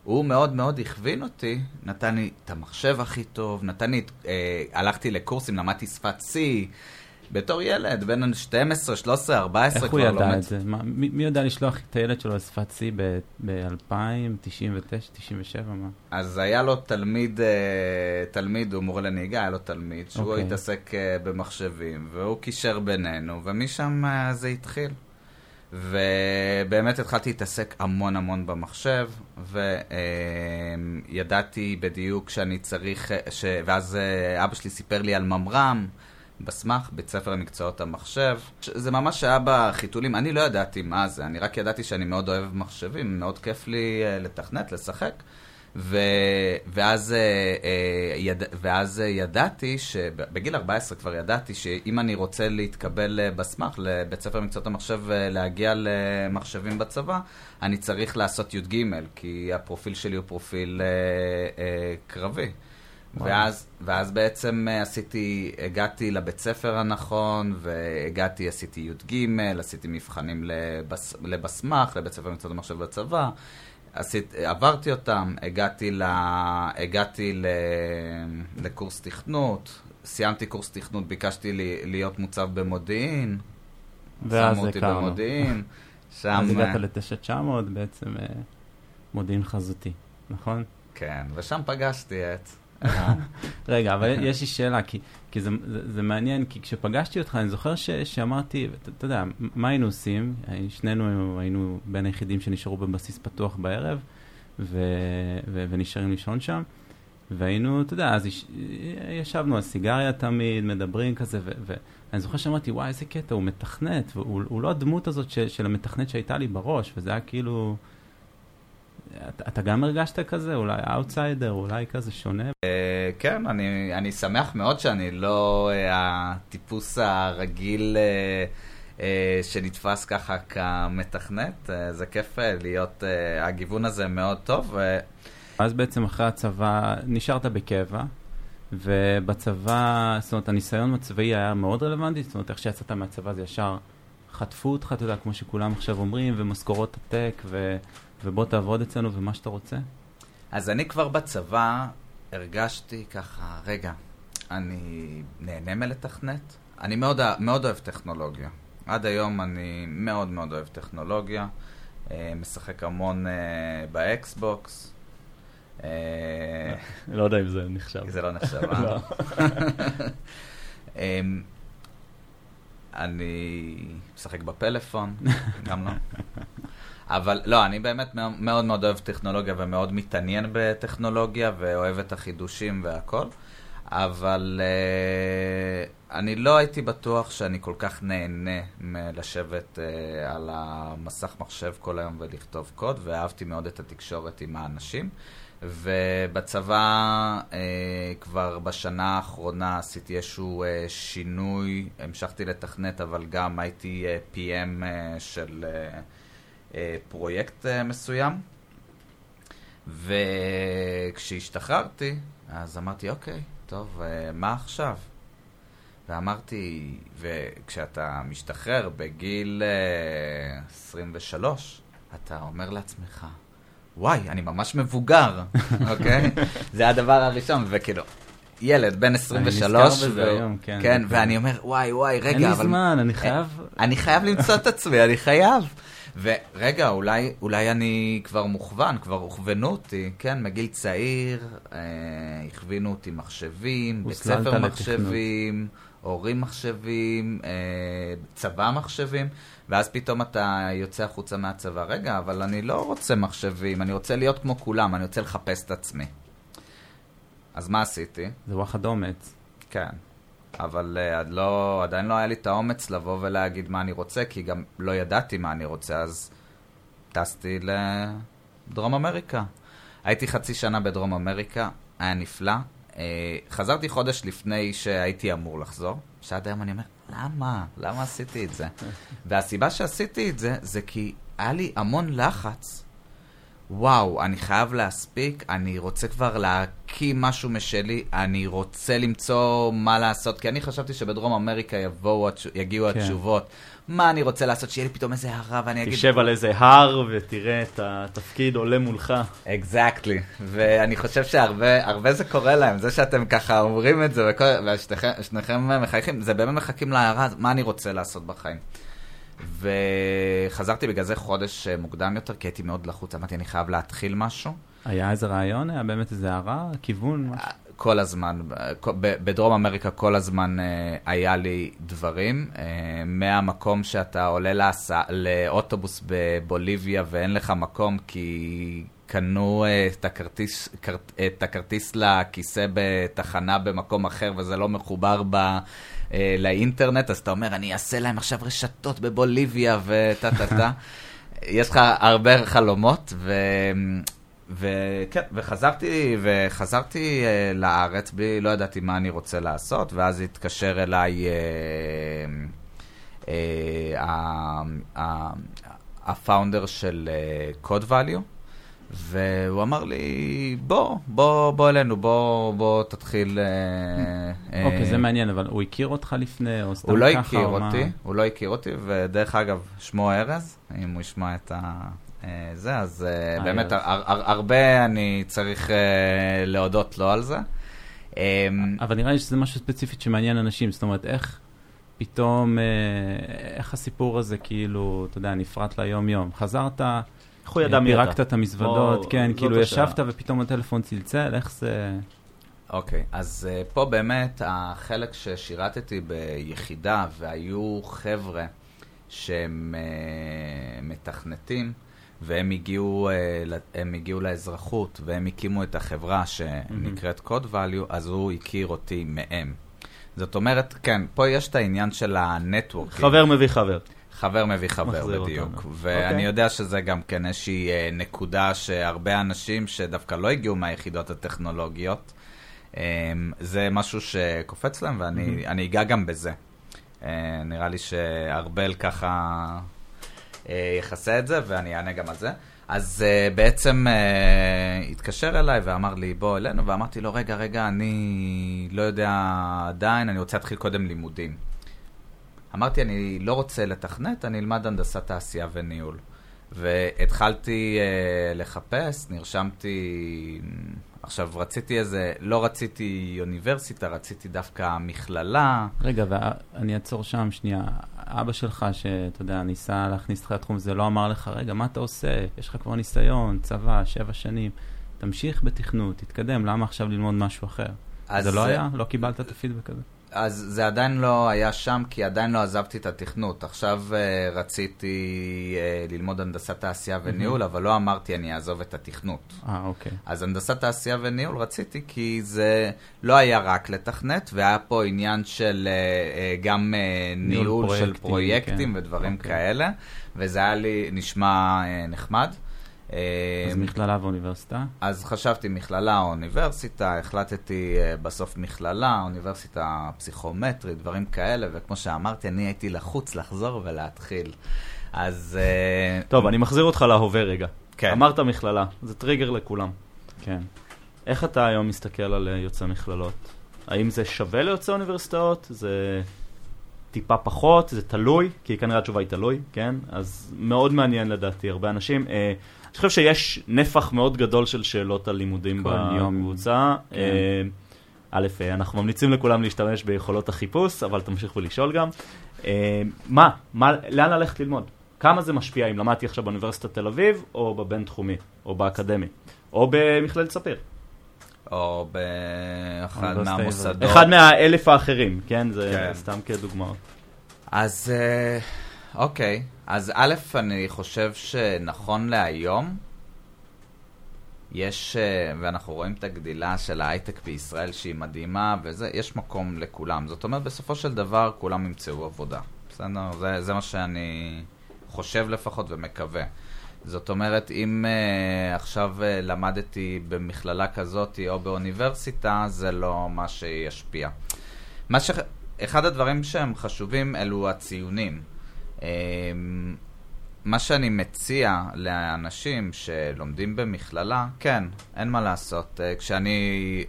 הוא מאוד מאוד הכווין אותי, נתן לי את המחשב הכי טוב, נתן לי, אה, הלכתי לקורסים, למדתי שפת C. בתור ילד, בן 12, 13, 14 איך כבר הוא לומד. ידע את זה? מה- מי מי יודע לשלוח את הילד שלו לשפת C ב-2000, 99, 97, מה? אז היה לו תלמיד, אה, תלמיד, הוא מורה לנהיגה, היה לו תלמיד, שהוא אוקיי. התעסק אה, במחשבים, והוא קישר בינינו, ומשם אה, זה התחיל. ובאמת התחלתי להתעסק המון המון במחשב, וידעתי בדיוק שאני צריך, ש... ואז אה, אבא שלי סיפר לי על ממר"ם, בסמך, בית ספר למקצועות המחשב. זה ממש היה בחיתולים, אני לא ידעתי מה זה, אני רק ידעתי שאני מאוד אוהב מחשבים, מאוד כיף לי אה, לתכנת, לשחק. ו... ואז, אה, אה, יד... ואז ידעתי, בגיל 14 כבר ידעתי שאם אני רוצה להתקבל בסמך לבית ספר למקצועות המחשב להגיע למחשבים בצבא, אני צריך לעשות י"ג, כי הפרופיל שלי הוא פרופיל אה, אה, קרבי. ואז, ואז בעצם עשיתי, הגעתי לבית ספר הנכון, והגעתי, עשיתי י"ג, עשיתי מבחנים לבס, לבסמך, לבית ספר למקצועות המחשב בצבא. עשית, עברתי אותם, הגעתי, ל, הגעתי ל, לקורס תכנות, סיימתי קורס תכנות, ביקשתי לי, להיות מוצב במודיעין. ואז שמו אותי במודיעין. שם... אז הגעת ל-9900 בעצם אה, מודיעין חזותי, נכון? כן, ושם פגשתי את... רגע, אבל יש לי שאלה, כי, כי זה, זה, זה מעניין, כי כשפגשתי אותך, אני זוכר ש, שאמרתי, אתה, יודע, מה היינו עושים? שנינו היינו בין היחידים שנשארו בבסיס פתוח בערב, ו, ו, ונשארים לישון שם, והיינו, אתה יודע, אז יש, ישבנו על סיגריה תמיד, מדברים כזה, ו, ואני זוכר שאמרתי, וואי, איזה קטע, הוא מתכנת, והוא לא הדמות הזאת של, של המתכנת שהייתה לי בראש, וזה היה כאילו... אתה, אתה גם הרגשת כזה? אולי אאוטסיידר, אולי כזה שונה? Uh, כן, אני, אני שמח מאוד שאני לא uh, הטיפוס הרגיל uh, שנתפס ככה כמתכנת. זה כיף להיות, הגיוון הזה מאוד טוב. אז בעצם אחרי הצבא נשארת בקבע, ובצבא, זאת אומרת, הניסיון הצבאי היה מאוד רלוונטי, זאת אומרת, איך שיצאת מהצבא זה ישר חטפו אותך, אתה יודע, כמו שכולם עכשיו אומרים, ומשכורות עתק, ו... ובוא תעבוד אצלנו ומה שאתה רוצה? אז אני כבר בצבא הרגשתי ככה, רגע, אני נהנה מלתכנת? אני מאוד, מאוד אוהב טכנולוגיה. עד היום אני מאוד מאוד אוהב טכנולוגיה. אה, משחק המון אה, באקסבוקס. אה, לא יודע אם זה נחשב. זה לא נחשב, אה? לא. אמ, אני משחק בפלאפון, גם לא. אבל לא, אני באמת מאוד מאוד אוהב טכנולוגיה ומאוד מתעניין בטכנולוגיה ואוהב את החידושים והכל, אבל uh, אני לא הייתי בטוח שאני כל כך נהנה מלשבת uh, על המסך מחשב כל היום ולכתוב קוד, ואהבתי מאוד את התקשורת עם האנשים. ובצבא uh, כבר בשנה האחרונה עשיתי איזשהו uh, שינוי, המשכתי לתכנת, אבל גם הייתי uh, PM uh, של... אה, פרויקט אה, מסוים. וכשהשתחררתי, אז אמרתי, אוקיי, טוב, אה, מה עכשיו? ואמרתי, וכשאתה משתחרר בגיל 23, אתה אומר לעצמך, וואי, אני ממש מבוגר, אוקיי? זה הדבר הראשון, וכאילו, ילד בן 23, אני נזכר בזה היום, כן. כן, ואני אומר, וואי, וואי, רגע, אבל... אין לי זמן, אני חייב... אני חייב למצוא את עצמי, אני חייב. ורגע, אולי, אולי אני כבר מוכוון, כבר הוכוונו אותי, כן, מגיל צעיר, אה, הכווינו אותי מחשבים, בית ספר מחשבים, הורים מחשבים, אה, צבא מחשבים, ואז פתאום אתה יוצא החוצה מהצבא. רגע, אבל אני לא רוצה מחשבים, אני רוצה להיות כמו כולם, אני רוצה לחפש את עצמי. אז מה עשיתי? זה וואחד אומץ. כן. אבל uh, לא, עדיין לא היה לי את האומץ לבוא ולהגיד מה אני רוצה, כי גם לא ידעתי מה אני רוצה, אז טסתי לדרום אמריקה. הייתי חצי שנה בדרום אמריקה, היה נפלא. Uh, חזרתי חודש לפני שהייתי אמור לחזור, שעד היום אני אומר, למה? למה עשיתי את זה? והסיבה שעשיתי את זה, זה כי היה לי המון לחץ וואו, אני חייב להספיק, אני רוצה כבר להקים משהו משלי, אני רוצה למצוא מה לעשות, כי אני חשבתי שבדרום אמריקה יבואו, יגיעו כן. התשובות. מה אני רוצה לעשות, שיהיה לי פתאום איזה הרע ואני אגיד... תשב על איזה הר ותראה את התפקיד עולה מולך. אקזקטלי, exactly. ואני חושב שהרבה זה קורה להם, זה שאתם ככה אומרים את זה, ושניכם מחייכים, זה באמת מחכים להערה, מה אני רוצה לעשות בחיים. וחזרתי בגלל זה חודש אה, מוקדם יותר, כי הייתי מאוד לחוץ, אמרתי, אני חייב להתחיל משהו. היה איזה רעיון? היה באמת איזה הערה? כיוון? משהו? כל הזמן, בדרום אמריקה כל הזמן אה, היה לי דברים. אה, מהמקום שאתה עולה לאוטובוס בבוליביה ואין לך מקום כי קנו אה, את הכרטיס, כרט, את הכרטיס לכיסא בתחנה במקום אחר וזה לא מחובר ב, אה, לאינטרנט, אז אתה אומר, אני אעשה להם עכשיו רשתות בבוליביה וטה טה טה. יש לך הרבה חלומות, ו... וכן, וחזרתי, וחזרתי uh, לארץ, בלי, לא ידעתי מה אני רוצה לעשות, ואז התקשר אליי uh, uh, הפאונדר של uh, Code Value, והוא אמר לי, בוא, בוא, בוא אלינו, בוא, בוא תתחיל... אוקיי, okay, uh, זה מעניין, אבל הוא הכיר אותך לפני, או סתם ככה, או מה? הוא לא הכיר אותי, הוא לא הכיר אותי, ודרך אגב, שמו ארז, אם הוא ישמע את ה... אה, זה, אז אה, באמת, הרבה אני צריך אה, להודות לו על זה. אבל נראה לי שזה משהו ספציפית שמעניין אנשים, זאת אומרת, איך פתאום, איך הסיפור הזה כאילו, אתה יודע, נפרט ליום-יום. חזרת, איך הוא ידע מי אתה? פירקת את המזוודות, כן, כאילו ישבת ופתאום הטלפון צלצל, איך זה... אוקיי, אז פה באמת החלק ששירתתי ביחידה, והיו חבר'ה שהם מתכנתים, והם הגיעו, אה, הם הגיעו לאזרחות, והם הקימו את החברה שנקראת Code Value, אז הוא הכיר אותי מהם. זאת אומרת, כן, פה יש את העניין של הנטוורק. חבר מביא חבר. חבר מביא חבר, בדיוק. אותנו. ואני okay. אוקיי. יודע שזה גם כן איזושהי אה, נקודה שהרבה אנשים שדווקא לא הגיעו מהיחידות הטכנולוגיות, אה, זה משהו שקופץ להם, ואני mm-hmm. אגע גם בזה. נראה לי שארבל ככה אה, יכסה את זה, ואני אענה גם על זה. אז uh, בעצם uh, התקשר אליי ואמר לי, בוא אלינו, ואמרתי לו, רגע, רגע, אני לא יודע עדיין, אני רוצה להתחיל קודם לימודים. אמרתי, אני לא רוצה לתכנת, אני אלמד הנדסת תעשייה וניהול. והתחלתי uh, לחפש, נרשמתי עכשיו, רציתי איזה, לא רציתי אוניברסיטה, רציתי דווקא מכללה. רגע, ואני אעצור שם שנייה. אבא שלך, שאתה יודע, ניסה להכניס אותך לתחום הזה, לא אמר לך, רגע, מה אתה עושה? יש לך כבר ניסיון, צבא, שבע שנים. תמשיך בתכנות, תתקדם, למה עכשיו ללמוד משהו אחר? זה לא היה? לא קיבלת את הפידבק הזה? אז זה עדיין לא היה שם, כי עדיין לא עזבתי את התכנות. עכשיו uh, רציתי uh, ללמוד הנדסת תעשייה וניהול, mm-hmm. אבל לא אמרתי אני אעזוב את התכנות. אה, אוקיי. אז הנדסת תעשייה וניהול רציתי, כי זה לא היה רק לתכנת, והיה פה עניין של uh, גם uh, ניהול, ניהול של פרויקטים כן. ודברים. אוקיי. כאלה, וזה היה לי, נשמע uh, נחמד. אז מכללה ואוניברסיטה? אז חשבתי מכללה או אוניברסיטה, החלטתי אה, בסוף מכללה, אוניברסיטה פסיכומטרית, דברים כאלה, וכמו שאמרתי, אני הייתי לחוץ לחזור ולהתחיל. אז... אה, טוב, אני מחזיר אותך להווה רגע. כן. אמרת מכללה, זה טריגר לכולם. כן. איך אתה היום מסתכל על אה, יוצאי מכללות? האם זה שווה ליוצאי אוניברסיטאות? זה טיפה פחות? זה תלוי? כי כנראה התשובה היא תלוי, כן? אז מאוד מעניין לדעתי, הרבה אנשים. אה, אני חושב שיש נפח מאוד גדול של שאלות על לימודים בקבוצה. כן. אה, א', אה, אנחנו ממליצים לכולם להשתמש ביכולות החיפוש, אבל תמשיכו לשאול גם. אה, מה? מה? לאן ללכת ללמוד? כמה זה משפיע אם למדתי עכשיו באוניברסיטת תל אביב, או בבינתחומי, או באקדמי, או במכללת ספיר? או באחד מהמוסדות. אחד מהאלף האחרים, כן? זה כן. סתם כדוגמאות. אז אוקיי, אז א', אני חושב שנכון להיום, יש, אה, ואנחנו רואים את הגדילה של ההייטק בישראל שהיא מדהימה, וזה, יש מקום לכולם. זאת אומרת, בסופו של דבר כולם ימצאו עבודה. בסדר? זה, זה מה שאני חושב לפחות ומקווה. זאת אומרת, אם uh, עכשיו uh, למדתי במכללה כזאת או באוניברסיטה, זה לא מה שישפיע. מה ש... אחד הדברים שהם חשובים אלו הציונים. אמ, מה שאני מציע לאנשים שלומדים במכללה, כן, אין מה לעשות. אה, כשאני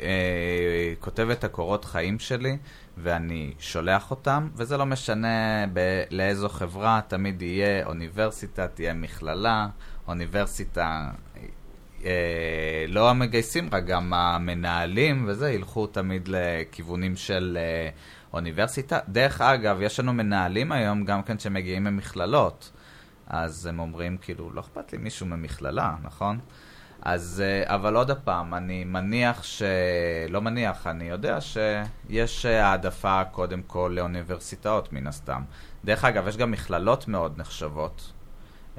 אה, כותב את הקורות חיים שלי ואני שולח אותם, וזה לא משנה ב- לאיזו חברה, תמיד יהיה אוניברסיטה, תהיה מכללה, אוניברסיטה, אה, לא המגייסים, רק גם המנהלים וזה, ילכו תמיד לכיוונים של... אה, אוניברסיטה. דרך אגב, יש לנו מנהלים היום גם כן שמגיעים ממכללות. אז הם אומרים, כאילו, לא אכפת לי מישהו ממכללה, נכון? אז, אה, אבל עוד פעם, אני מניח ש... לא מניח, אני יודע שיש העדפה קודם כל לאוניברסיטאות, מן הסתם. דרך אגב, יש גם מכללות מאוד נחשבות,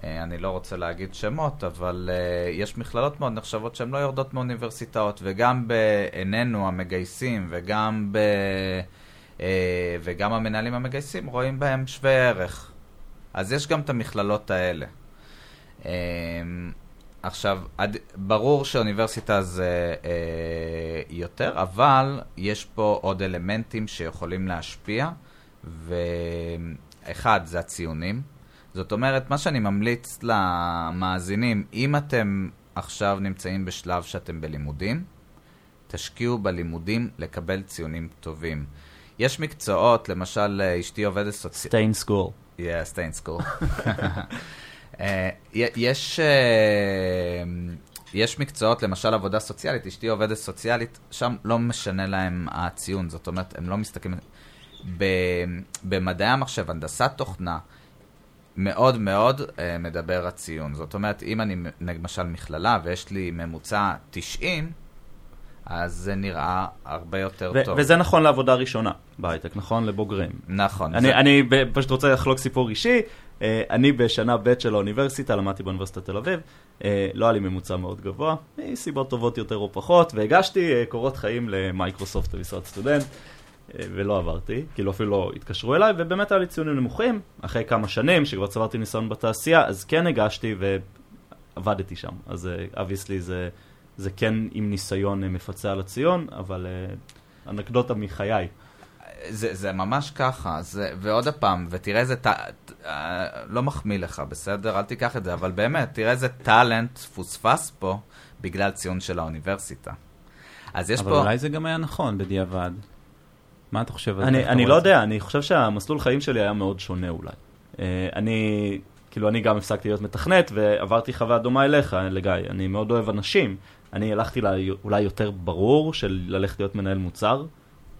אה, אני לא רוצה להגיד שמות, אבל יש מכללות מאוד נחשבות שהן לא יורדות מאוניברסיטאות, וגם בעינינו המגייסים וגם, ב, וגם המנהלים המגייסים רואים בהם שווה ערך. אז יש גם את המכללות האלה. Uh, עכשיו, עד, ברור שאוניברסיטה זה uh, יותר, אבל יש פה עוד אלמנטים שיכולים להשפיע, ואחד זה הציונים. זאת אומרת, מה שאני ממליץ למאזינים, אם אתם עכשיו נמצאים בשלב שאתם בלימודים, תשקיעו בלימודים לקבל ציונים טובים. יש מקצועות, למשל, אשתי עובדת סוציאלית. Yeah, stay in school. uh, יש, uh, יש מקצועות, למשל עבודה סוציאלית, אשתי עובדת סוציאלית, שם לא משנה להם הציון, זאת אומרת, הם לא מסתכלים... במדעי המחשב, הנדסת תוכנה, מאוד מאוד uh, מדבר הציון. זאת אומרת, אם אני למשל מכללה ויש לי ממוצע 90, אז זה נראה הרבה יותר ו- טוב. וזה נכון לעבודה ראשונה בהייטק, נכון? לבוגרים. נכון. אני, זה... אני פשוט רוצה לחלוק סיפור אישי. Uh, אני בשנה ב' של האוניברסיטה, למדתי באוניברסיטת תל אביב, uh, לא היה לי ממוצע מאוד גבוה, מסיבות טובות יותר או פחות, והגשתי uh, קורות חיים למייקרוסופט במשרד סטודנט. ולא עברתי, כאילו אפילו לא התקשרו אליי, ובאמת היה לי ציונים נמוכים, אחרי כמה שנים שכבר צברתי ניסיון בתעשייה, אז כן הגשתי ועבדתי שם. אז אבייסלי זה, זה כן עם ניסיון מפצה על הציון, אבל אנקדוטה מחיי. זה, זה ממש ככה, זה, ועוד פעם, ותראה איזה, ט... לא מחמיא לך, בסדר? אל תיקח את זה, אבל באמת, תראה איזה טאלנט פוספס פה בגלל ציון של האוניברסיטה. אז יש אבל פה... אבל אולי זה גם היה נכון בדיעבד. מה אתה חושב על זה? אני, אני לא יודע, אני חושב שהמסלול חיים שלי היה מאוד שונה אולי. Uh, אני, כאילו, אני גם הפסקתי להיות מתכנת ועברתי חוויה דומה אליך, לגיא. אני מאוד אוהב אנשים. אני הלכתי לה, אולי יותר ברור של ללכת להיות מנהל מוצר,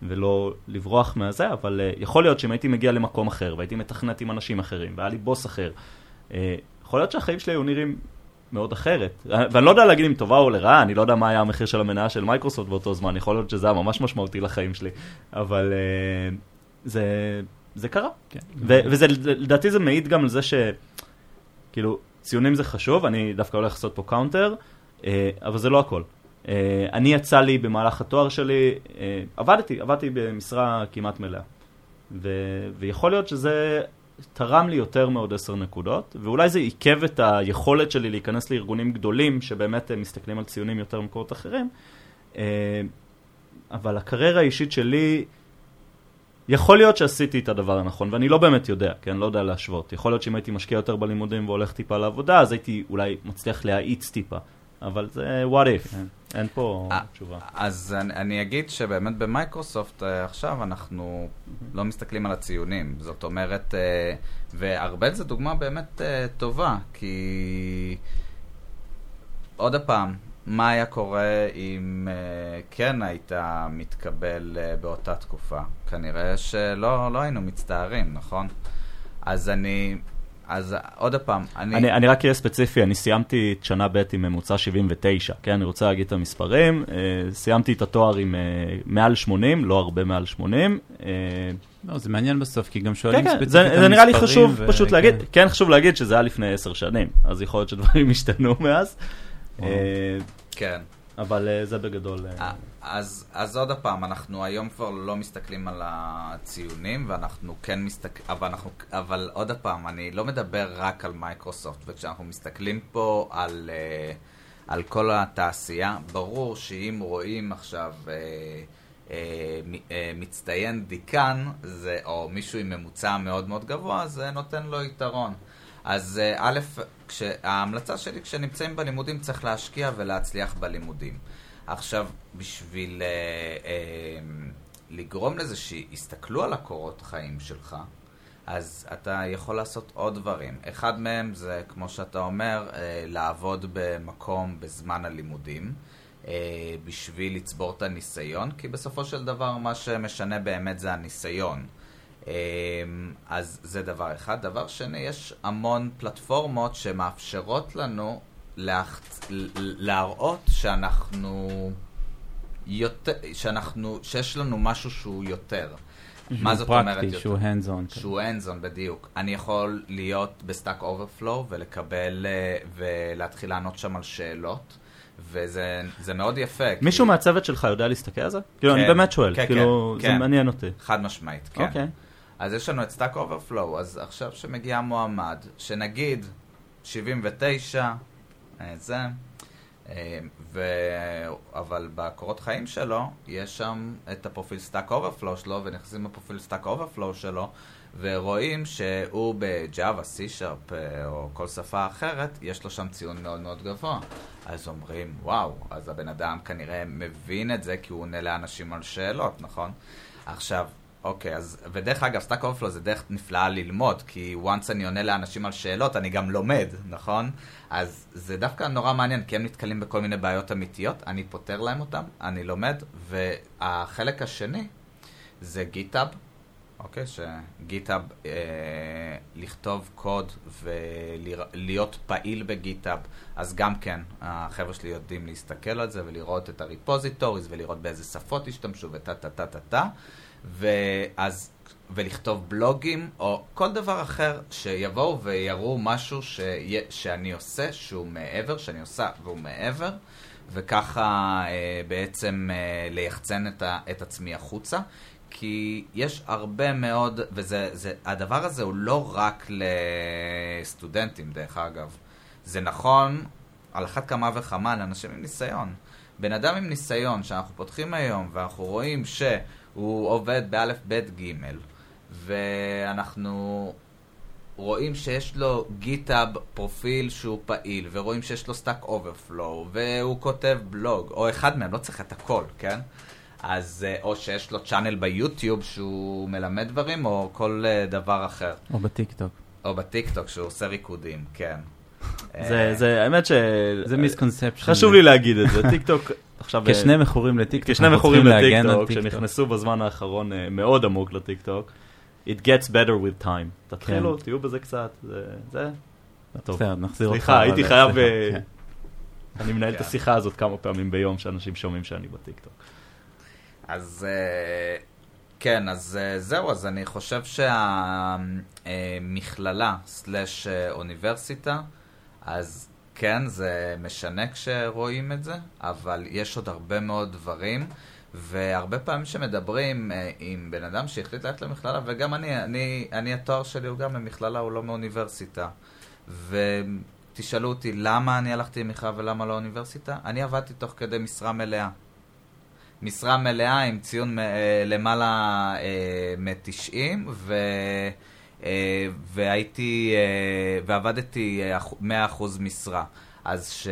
ולא לברוח מהזה, אבל uh, יכול להיות שאם הייתי מגיע למקום אחר, והייתי מתכנת עם אנשים אחרים, והיה לי בוס אחר, uh, יכול להיות שהחיים שלי היו נראים מאוד אחרת. ואני לא יודע להגיד אם טובה או לרעה, אני לא יודע מה היה המחיר של המניה של מייקרוסופט באותו זמן, יכול להיות שזה היה ממש משמעותי לחיים שלי, אבל uh, זה, זה קרה. כן. וזה, לדעתי זה מעיד גם על זה שכאילו, ציונים זה חשוב, אני דווקא הולך לעשות פה counter, אבל זה לא הכל. Uh, אני יצא לי במהלך התואר שלי, uh, עבדתי, עבדתי במשרה כמעט מלאה. ו- ויכול להיות שזה תרם לי יותר מעוד עשר נקודות, ואולי זה עיכב את היכולת שלי להיכנס לארגונים גדולים שבאמת מסתכלים על ציונים יותר ממקורות אחרים, אבל הקריירה האישית שלי, יכול להיות שעשיתי את הדבר הנכון, ואני לא באמת יודע, כי אני לא יודע להשוות. יכול להיות שאם הייתי משקיע יותר בלימודים והולך טיפה לעבודה, אז הייתי אולי מצליח להאיץ טיפה. אבל זה what if, כן. אין פה תשובה. אז אני, אני אגיד שבאמת במייקרוסופט עכשיו אנחנו לא מסתכלים על הציונים. זאת אומרת, וארבל זה דוגמה באמת טובה, כי עוד פעם, מה היה קורה אם כן היית מתקבל באותה תקופה? כנראה שלא לא היינו מצטערים, נכון? אז אני... אז עוד פעם, אני... אני, אני רק אהיה ספציפי, אני סיימתי את שנה ב' עם ממוצע 79, כן? אני רוצה להגיד את המספרים. אה, סיימתי את התואר עם אה, מעל 80, לא הרבה מעל 80. אה, לא, זה מעניין בסוף, כי גם שואלים כן, ספציפית זה, על מספרים. זה נראה לי חשוב ו... פשוט כן. להגיד, כן חשוב להגיד שזה היה לפני 10 שנים, אז יכול להיות שדברים השתנו מאז. אה, כן. אבל אה, זה בגדול... אז, אז עוד פעם, אנחנו היום כבר לא מסתכלים על הציונים, ואנחנו כן מסתכלים, אבל, אנחנו, אבל עוד פעם, אני לא מדבר רק על מייקרוסופט, וכשאנחנו מסתכלים פה על, אה, על כל התעשייה, ברור שאם רואים עכשיו אה, אה, אה, מצטיין דיקן, זה, או מישהו עם ממוצע מאוד מאוד גבוה, זה נותן לו יתרון. אז אה, א', כש, ההמלצה שלי כשנמצאים בלימודים צריך להשקיע ולהצליח בלימודים. עכשיו, בשביל אה, אה, לגרום לזה שיסתכלו על הקורות חיים שלך, אז אתה יכול לעשות עוד דברים. אחד מהם זה, כמו שאתה אומר, אה, לעבוד במקום בזמן הלימודים, אה, בשביל לצבור את הניסיון, כי בסופו של דבר מה שמשנה באמת זה הניסיון. אה, אז זה דבר אחד. דבר שני, יש המון פלטפורמות שמאפשרות לנו להחצ... להראות שאנחנו יותר, שאנחנו, שיש לנו משהו שהוא יותר. מה זאת אומרת פרקטי, יותר? שהוא hands on. שהוא hands-on בדיוק. אני יכול להיות ב-Stack Overflow ולקבל, אה, ולהתחיל לענות שם על שאלות, וזה זה מאוד יפה. כי- מישהו מהצוות שלך יודע להסתכל על זה? כאילו, אני כן, באמת שואל, כן, כאילו, כן, זה כן. מעניין אותי. חד משמעית, כן. אוקיי. אז יש לנו את Stack Overflow, אז עכשיו שמגיע מועמד, שנגיד 79, אה, זה, אה, ו... אבל בקורות חיים שלו, יש שם את הפרופיל Stack Overflow שלו, ונכנסים לפרופיל Stack Overflow שלו, ורואים שהוא ב Java, C-Sharp אה, או כל שפה אחרת, יש לו שם ציון מאוד מאוד גבוה. אז אומרים, וואו, אז הבן אדם כנראה מבין את זה כי הוא עונה לאנשים על שאלות, נכון? עכשיו, אוקיי, אז, ודרך אגב, Stack Overflow זה דרך נפלאה ללמוד, כי once אני עונה לאנשים על שאלות, אני גם לומד, נכון? אז זה דווקא נורא מעניין, כי הם נתקלים בכל מיני בעיות אמיתיות, אני פותר להם אותם, אני לומד, והחלק השני זה GitHub, אוקיי? ש GitHub, אה, לכתוב קוד ולהיות פעיל בגיטאב, אז גם כן, החבר'ה שלי יודעים להסתכל על זה ולראות את הריפוזיטוריז ולראות באיזה שפות השתמשו וטה טה טה טה טה. ואז, ולכתוב בלוגים, או כל דבר אחר שיבואו ויראו משהו שיה, שאני עושה, שהוא מעבר, שאני עושה והוא מעבר, וככה אה, בעצם אה, ליחצן את, ה, את עצמי החוצה. כי יש הרבה מאוד, וזה, זה, הדבר הזה הוא לא רק לסטודנטים, דרך אגב. זה נכון על אחת כמה וכמה לאנשים עם ניסיון. בן אדם עם ניסיון שאנחנו פותחים היום, ואנחנו רואים שהוא עובד באלף, בית, גימל, ואנחנו רואים שיש לו GitHub profile שהוא פעיל, ורואים שיש לו Stack Overflow, והוא כותב בלוג, או אחד מהם, לא צריך את הכל, כן? אז, אה, או שיש לו channel ביוטיוב שהוא מלמד דברים, או כל אה, דבר אחר. או בטיקטוק. או בטיקטוק שהוא עושה ריקודים, כן. זה, אה, זה, האמת ש... זה misconception. חשוב לי להגיד את זה, טיק טוק, עכשיו... כשני מכורים לטיקטוק, כשני מכורים לטיקטוק, טיקטוק. שנכנסו בזמן האחרון אה, מאוד עמוק לטיקטוק, it gets better with time. תתחילו, תהיו בזה קצת, זה... זה... טוב. בסדר, נחזיר אותך. סליחה, הייתי חייב... אה, כן. אני מנהל את כן. השיחה הזאת כמה פעמים ביום, שאנשים שומעים שאני בטיקטוק. אז אה, כן, אז אה, זהו, אז אני חושב שהמכללה סלאש אה, אוניברסיטה, אז כן, זה משנה כשרואים את זה, אבל יש עוד הרבה מאוד דברים, והרבה פעמים שמדברים אה, עם בן אדם שהחליט ללכת למכללה, וגם אני, אני, אני התואר שלי הוא גם במכללה, הוא לא מאוניברסיטה. ותשאלו אותי למה אני הלכתי למכללה ולמה לא אוניברסיטה, אני עבדתי תוך כדי משרה מלאה. משרה מלאה עם ציון אה, למעלה אה, מ-90, ו... אה, והייתי, אה, ועבדתי אה, אח- 100% משרה. אז, ש...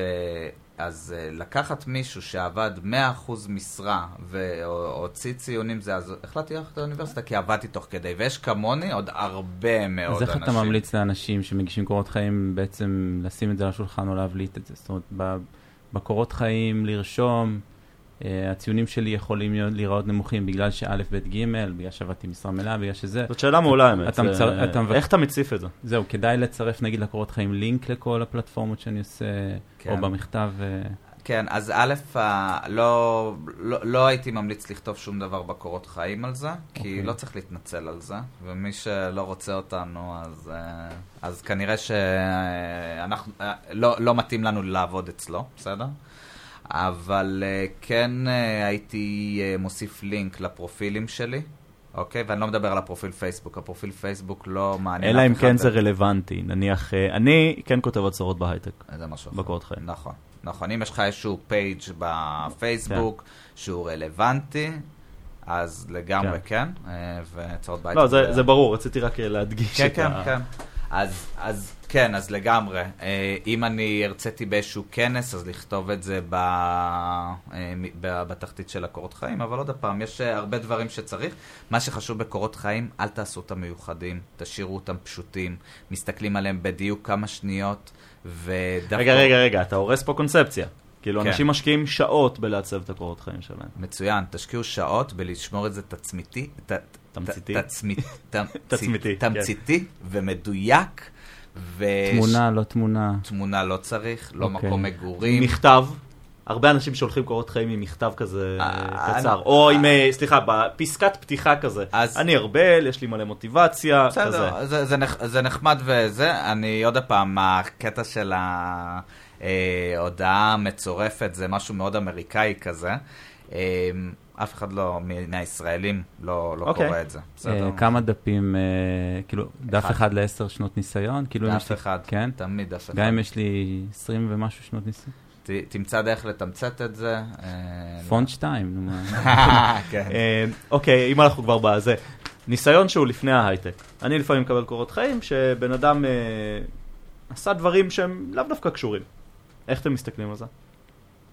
אז אה, לקחת מישהו שעבד 100% משרה והוציא ציונים זה, אז החלטתי ללכת לאוניברסיטה כי עבדתי תוך כדי, ויש כמוני עוד הרבה מאוד אז אנשים. איך אתה ממליץ לאנשים שמגישים קורות חיים בעצם לשים את זה על השולחן או להבליט את זה? זאת אומרת, בקורות חיים לרשום, אה, הציונים שלי יכולים להיראות נמוכים בגלל שא', ב', ג', בגלל שעבדתי משרה מלאה, בגלל שזה. זאת שאלה מעולה, האמת. מבק- איך אתה מציף את זה? זהו, כדאי לצרף נגיד לקורות חיים לינק לכל הפלטפורמות שאני עושה, כן. או במכתב. אה, כן, אז א', לא, לא, לא הייתי ממליץ לכתוב שום דבר בקורות חיים על זה, כי אוקיי. לא צריך להתנצל על זה, ומי שלא רוצה אותנו, אז, אה, אז כנראה שאנחנו, לא, לא מתאים לנו לעבוד איתו, בסדר? אבל אה, כן אה, הייתי אה, מוסיף לינק לפרופילים שלי. אוקיי? ואני לא מדבר על הפרופיל פייסבוק, הפרופיל פייסבוק לא מעניין אלא אם כן זה רלוונטי. נניח, אני כן כותב הצהרות בהייטק, זה משהו אחר. בקורות חיים. נכון, נכון. אם יש לך איזשהו page בפייסבוק כן. שהוא רלוונטי, אז לגמרי כן, אה, והצעות בית. לא, זה זה ברור, רציתי רק להדגיש כן, את כן, ה... כן. אז, אז כן, אז לגמרי. אה, אם אני הרציתי באיזשהו כנס, אז לכתוב את זה ב, אה, ב, בתחתית של הקורות חיים, אבל עוד פעם, יש אה, הרבה דברים שצריך. מה שחשוב בקורות חיים, אל תעשו אותם מיוחדים, תשאירו אותם פשוטים, מסתכלים עליהם בדיוק כמה שניות, ודווקא... רגע, רגע, רגע, אתה הורס פה קונספציה. כאילו, כן. אנשים משקיעים שעות בלעצב את הקורות חיים שלהם. מצוין, תשקיעו שעות בלשמור את זה תצמיתי, ת- תמציתי. תצמית- תמצית- תצמיתי, כן. תמציתי ומדויק, ו... תמונה, לא תמונה. תמונה לא צריך, לא אוקיי. מקום מגורים. מכתב, הרבה אנשים שולחים קורות חיים עם מכתב כזה אה, קצר, או עם, אה, סליחה, בפסקת פתיחה כזה. אז- אני ארבל, יש לי מלא מוטיבציה, כזה. בסדר, זה, זה, נח, זה נחמד וזה, אני עוד פעם, הקטע של ההודעה המצורפת זה משהו מאוד אמריקאי כזה. אה, אף אחד לא, מהישראלים לא, לא אוקיי. קורא את זה. בסדר? אה, כמה דפים, אה, כאילו, דף אחד. אחד לעשר שנות ניסיון? כאילו, דף לי- אחד, כן? תמיד דף אחד. גם אם יש לי 20 ומשהו שנות ניסיון. ת, תמצא דרך לתמצת את זה. אה, פונט 2, נו מה. כן. אה, אוקיי, אם אנחנו כבר בזה. ניסיון שהוא לפני ההייטק. אני לפעמים מקבל קורות חיים שבן אדם אה, עשה דברים שהם לאו דווקא קשורים. איך אתם מסתכלים על זה?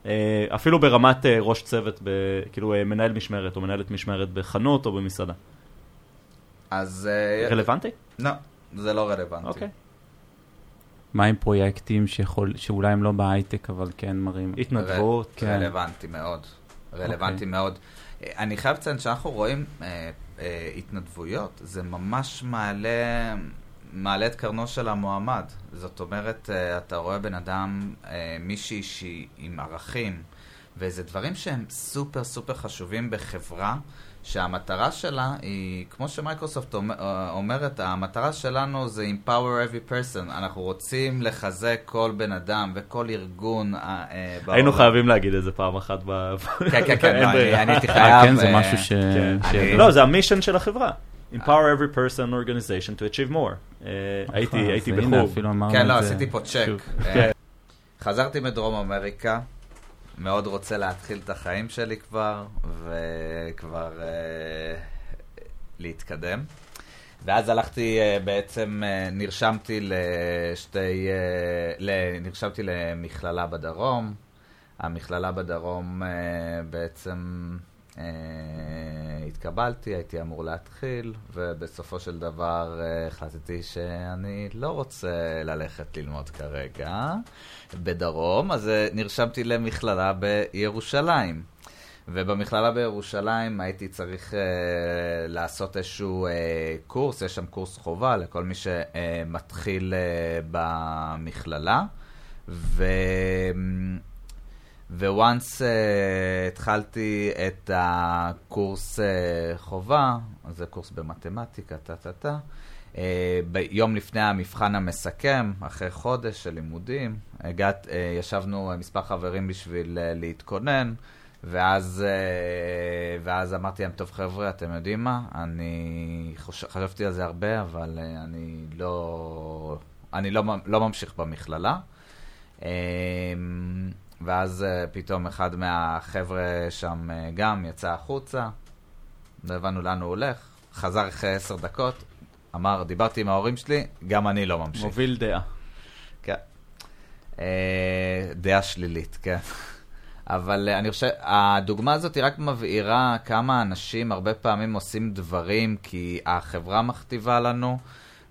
אה, אפילו ברמת אה, ראש צוות, ב, כאילו אה, מנהל משמרת או מנהלת משמרת בחנות או במסעדה. אז... רלוונטי? לא, זה לא רלוונטי. אוקיי. מה עם פרויקטים שיכול- שאולי הם לא בהייטק, אבל כן מראים? התנדבות. כן. רלוונטי מאוד. רלוונטי אוקיי. מאוד. אני חייב לציין שאנחנו רואים אה, אה, התנדבויות, זה ממש מעלה, מעלה את קרנו של המועמד. זאת אומרת, אה, אתה רואה בן אדם, אה, מישהי שהיא עם ערכים, וזה דברים שהם סופר סופר חשובים בחברה, שהמטרה שלה היא, כמו שמייקרוסופט אה, אומרת, המטרה שלנו זה empower every person. אנחנו רוצים לחזק כל בן אדם וכל ארגון אה, היינו בעולם. חייבים להגיד את זה פעם אחת. כן, כן, כן, אני- הייתי חייב... כן, זה משהו ש... כן. לא, זה המישן של החברה. empower every person organization to achieve more. אה, הייתי אז הייתי הנה, בחו"ל. אפילו אמרנו כן, לא, עשיתי פה צ'ק. אה. חזרתי מדרום אמריקה, מאוד רוצה להתחיל את החיים שלי כבר, וכבר אה, להתקדם. ואז הלכתי, אה, בעצם אה, נרשמתי לשתי, אה, נרשמתי למכללה בדרום. המכללה בדרום אה, בעצם אה, התקבלתי, הייתי אמור להתחיל, ובסופו של דבר אה, החלטתי שאני לא רוצה ללכת ללמוד כרגע בדרום, אז אה, נרשמתי למכללה בירושלים. ובמכללה בירושלים הייתי צריך uh, לעשות איזשהו uh, קורס, יש שם קורס חובה לכל מי שמתחיל uh, במכללה. ו... וואנס uh, התחלתי את הקורס uh, חובה, זה קורס במתמטיקה, טה-טה-טה. Uh, ביום לפני המבחן המסכם, אחרי חודש של לימודים, הגעת, uh, ישבנו uh, מספר חברים בשביל uh, להתכונן. ואז, אה, ואז אמרתי להם, טוב חבר'ה, אתם יודעים מה? אני חוש... חשבתי על זה הרבה, אבל אה, אני לא, אני לא, לא ממשיך במכללה. אה, ואז אה, פתאום אחד מהחבר'ה שם אה, גם יצא החוצה, לא הבנו לאן הוא הולך, חזר אחרי עשר דקות, אמר, דיברתי עם ההורים שלי, גם אני לא ממשיך. מוביל דעה. כן. אה, דעה שלילית, כן. אבל אני חושב, הדוגמה הזאת היא רק מבהירה כמה אנשים הרבה פעמים עושים דברים כי החברה מכתיבה לנו,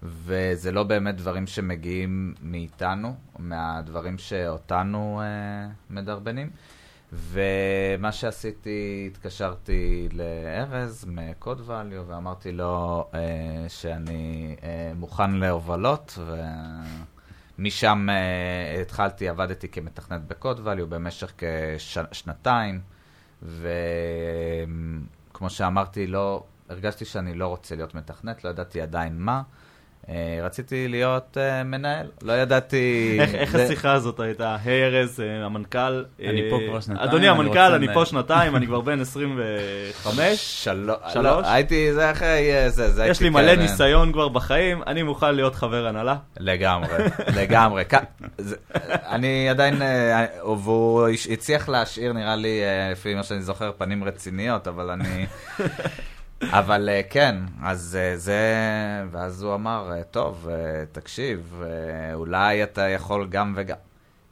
וזה לא באמת דברים שמגיעים מאיתנו, מהדברים שאותנו אה, מדרבנים. ומה שעשיתי, התקשרתי לארז מקוד value ואמרתי לו אה, שאני אה, מוכן להובלות, ומשם אה, התחלתי, עבדתי כמתכנת בקוד value במשך כשנתיים, וכמו שאמרתי, לא, הרגשתי שאני לא רוצה להיות מתכנת, לא ידעתי עדיין מה. אה, רציתי להיות אה, מנהל, לא ידעתי... איך- איך זה- השיחה הזאת הייתה? היי ארז, אה, המנכ"ל. אני פה כבר שנתיים, אדוני המנכ"ל, אני לנהל." פה שנתיים, אני כבר בן 25. שלוש. שלוש? לא, הייתי, זה אחרי זה, זה יש לי מלא כן, ניסיון כבר בחיים, אני מוכן להיות חבר הנהלה. לגמרי, לגמרי. אני עדיין, והוא הצליח להשאיר, נראה לי, לפי מה שאני זוכר, פנים רציניות, אבל אני... אבל אה, כן, אז אה, זה... ואז הוא אמר, אה, טוב, תקשיב, אולי אתה יכול גם וגם.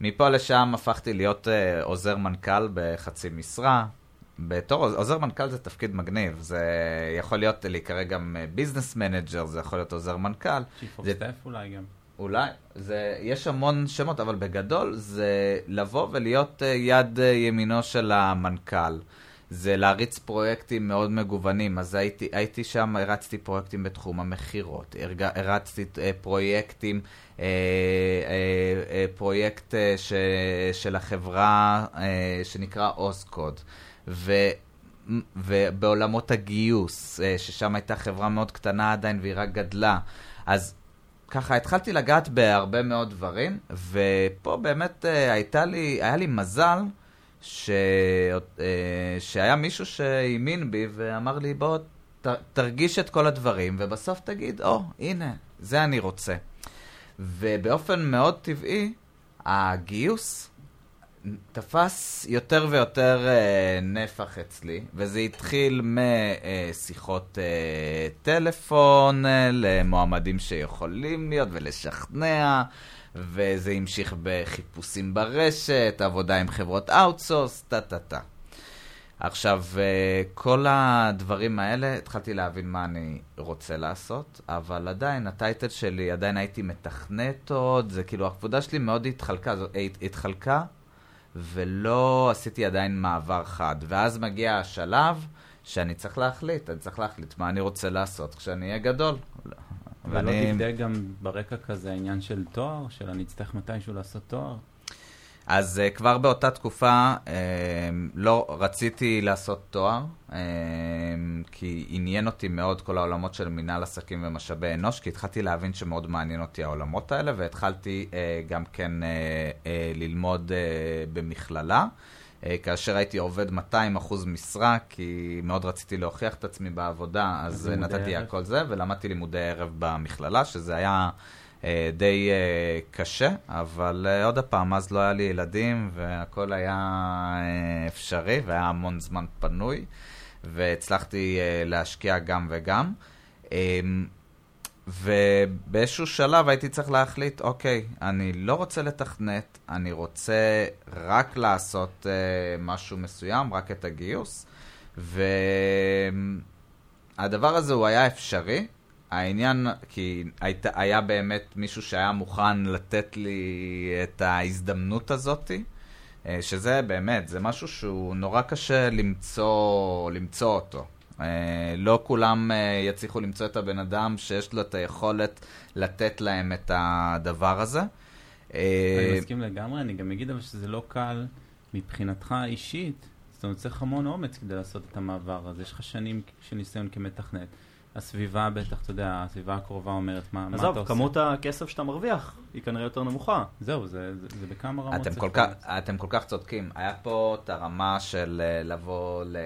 מפה לשם הפכתי להיות עוזר מנכ"ל בחצי משרה. בתור עוזר מנכ"ל זה תפקיד מגניב, זה יכול להיות להיקרא גם business manager, זה יכול להיות עוזר מנכ"ל. Chief of זה- Staff אולי גם. אולי, זה, יש המון שמות, אבל בגדול זה לבוא ולהיות יד ימינו של המנכ"ל. זה להריץ פרויקטים מאוד מגוונים. אז הייתי, הייתי שם, הרצתי פרויקטים בתחום המכירות, הרצתי אה, פרויקטים, אה, אה, אה, פרויקט אה, ש, של החברה אה, שנקרא אוסקוד. ו... ובעולמות הגיוס, ששם הייתה חברה מאוד קטנה עדיין והיא רק גדלה. אז ככה התחלתי לגעת בהרבה מאוד דברים, ופה באמת הייתה לי, היה לי מזל ש... אה, שהיה מישהו שהאמין בי ואמר לי, בוא ת, תרגיש את כל הדברים, ובסוף תגיד, או, oh, הנה, זה אני רוצה. ובאופן מאוד טבעי, הגיוס תפס יותר ויותר uh, נפח אצלי, וזה התחיל משיחות uh, טלפון למועמדים שיכולים להיות ולשכנע, וזה המשיך בחיפושים ברשת, עבודה עם חברות outsource, טה-טה-טה. עכשיו, uh, כל הדברים האלה, התחלתי להבין מה אני רוצה לעשות, אבל עדיין, ה title שלי, עדיין הייתי מתכנת עוד, זה כאילו, העבודה שלי מאוד התחלקה, התחלקה ולא עשיתי עדיין מעבר חד. ואז מגיע השלב שאני צריך להחליט, אני צריך להחליט מה אני רוצה לעשות כשאני אהיה גדול. ולא ואני... דגדג גם ברקע כזה העניין של תואר, של אני אצטרך מתישהו לעשות תואר? אז uh, כבר באותה תקופה uh, לא רציתי לעשות תואר, uh, כי עניין אותי מאוד כל העולמות של מנהל עסקים ומשאבי אנוש, כי התחלתי להבין שמאוד מעניין אותי העולמות האלה, והתחלתי uh, גם כן uh, uh, ללמוד uh, במכללה. Uh, כאשר הייתי עובד 200% משרה, כי מאוד רציתי להוכיח את עצמי בעבודה, אז נתתי ערב. הכל זה, ולמדתי לימודי ערב במכללה, שזה היה אה, די אה, קשה, אבל אה, עוד פעם, אז לא היה לי ילדים והכל היה אפשרי והיה המון זמן פנוי, והצלחתי להשקיע גם וגם. ובאיזשהו שלב הייתי צריך להחליט, אוקיי, אני לא רוצה לתכנת, אני רוצה רק לעשות uh, משהו מסוים, רק את הגיוס. והדבר הזה הוא היה אפשרי, העניין, כי היית, היה באמת מישהו שהיה מוכן לתת לי את ההזדמנות הזאתי, אה, שזה באמת, זה משהו שהוא נורא קשה למצוא, למצוא אותו. אה, לא כולם אה, יצליחו למצוא את הבן אדם שיש לו את היכולת לתת להם את הדבר הזה. אני מסכים לגמרי, אני גם אגיד אבל שזה לא קל מבחינתך אישית. זאת אומרת, צריך המון אומץ כדי לעשות את המעבר הזה. יש לך שנים של ניסיון כמתכנת. הסביבה בטח, אתה יודע, הסביבה הקרובה אומרת מה, מה אתה עושה. עזוב, כמות הכסף שאתה מרוויח היא כנראה יותר נמוכה. זהו, זה, זה, זה בכמה רמות אתם כל, כך, אתם כל כך צודקים. היה פה את הרמה של לבוא ל...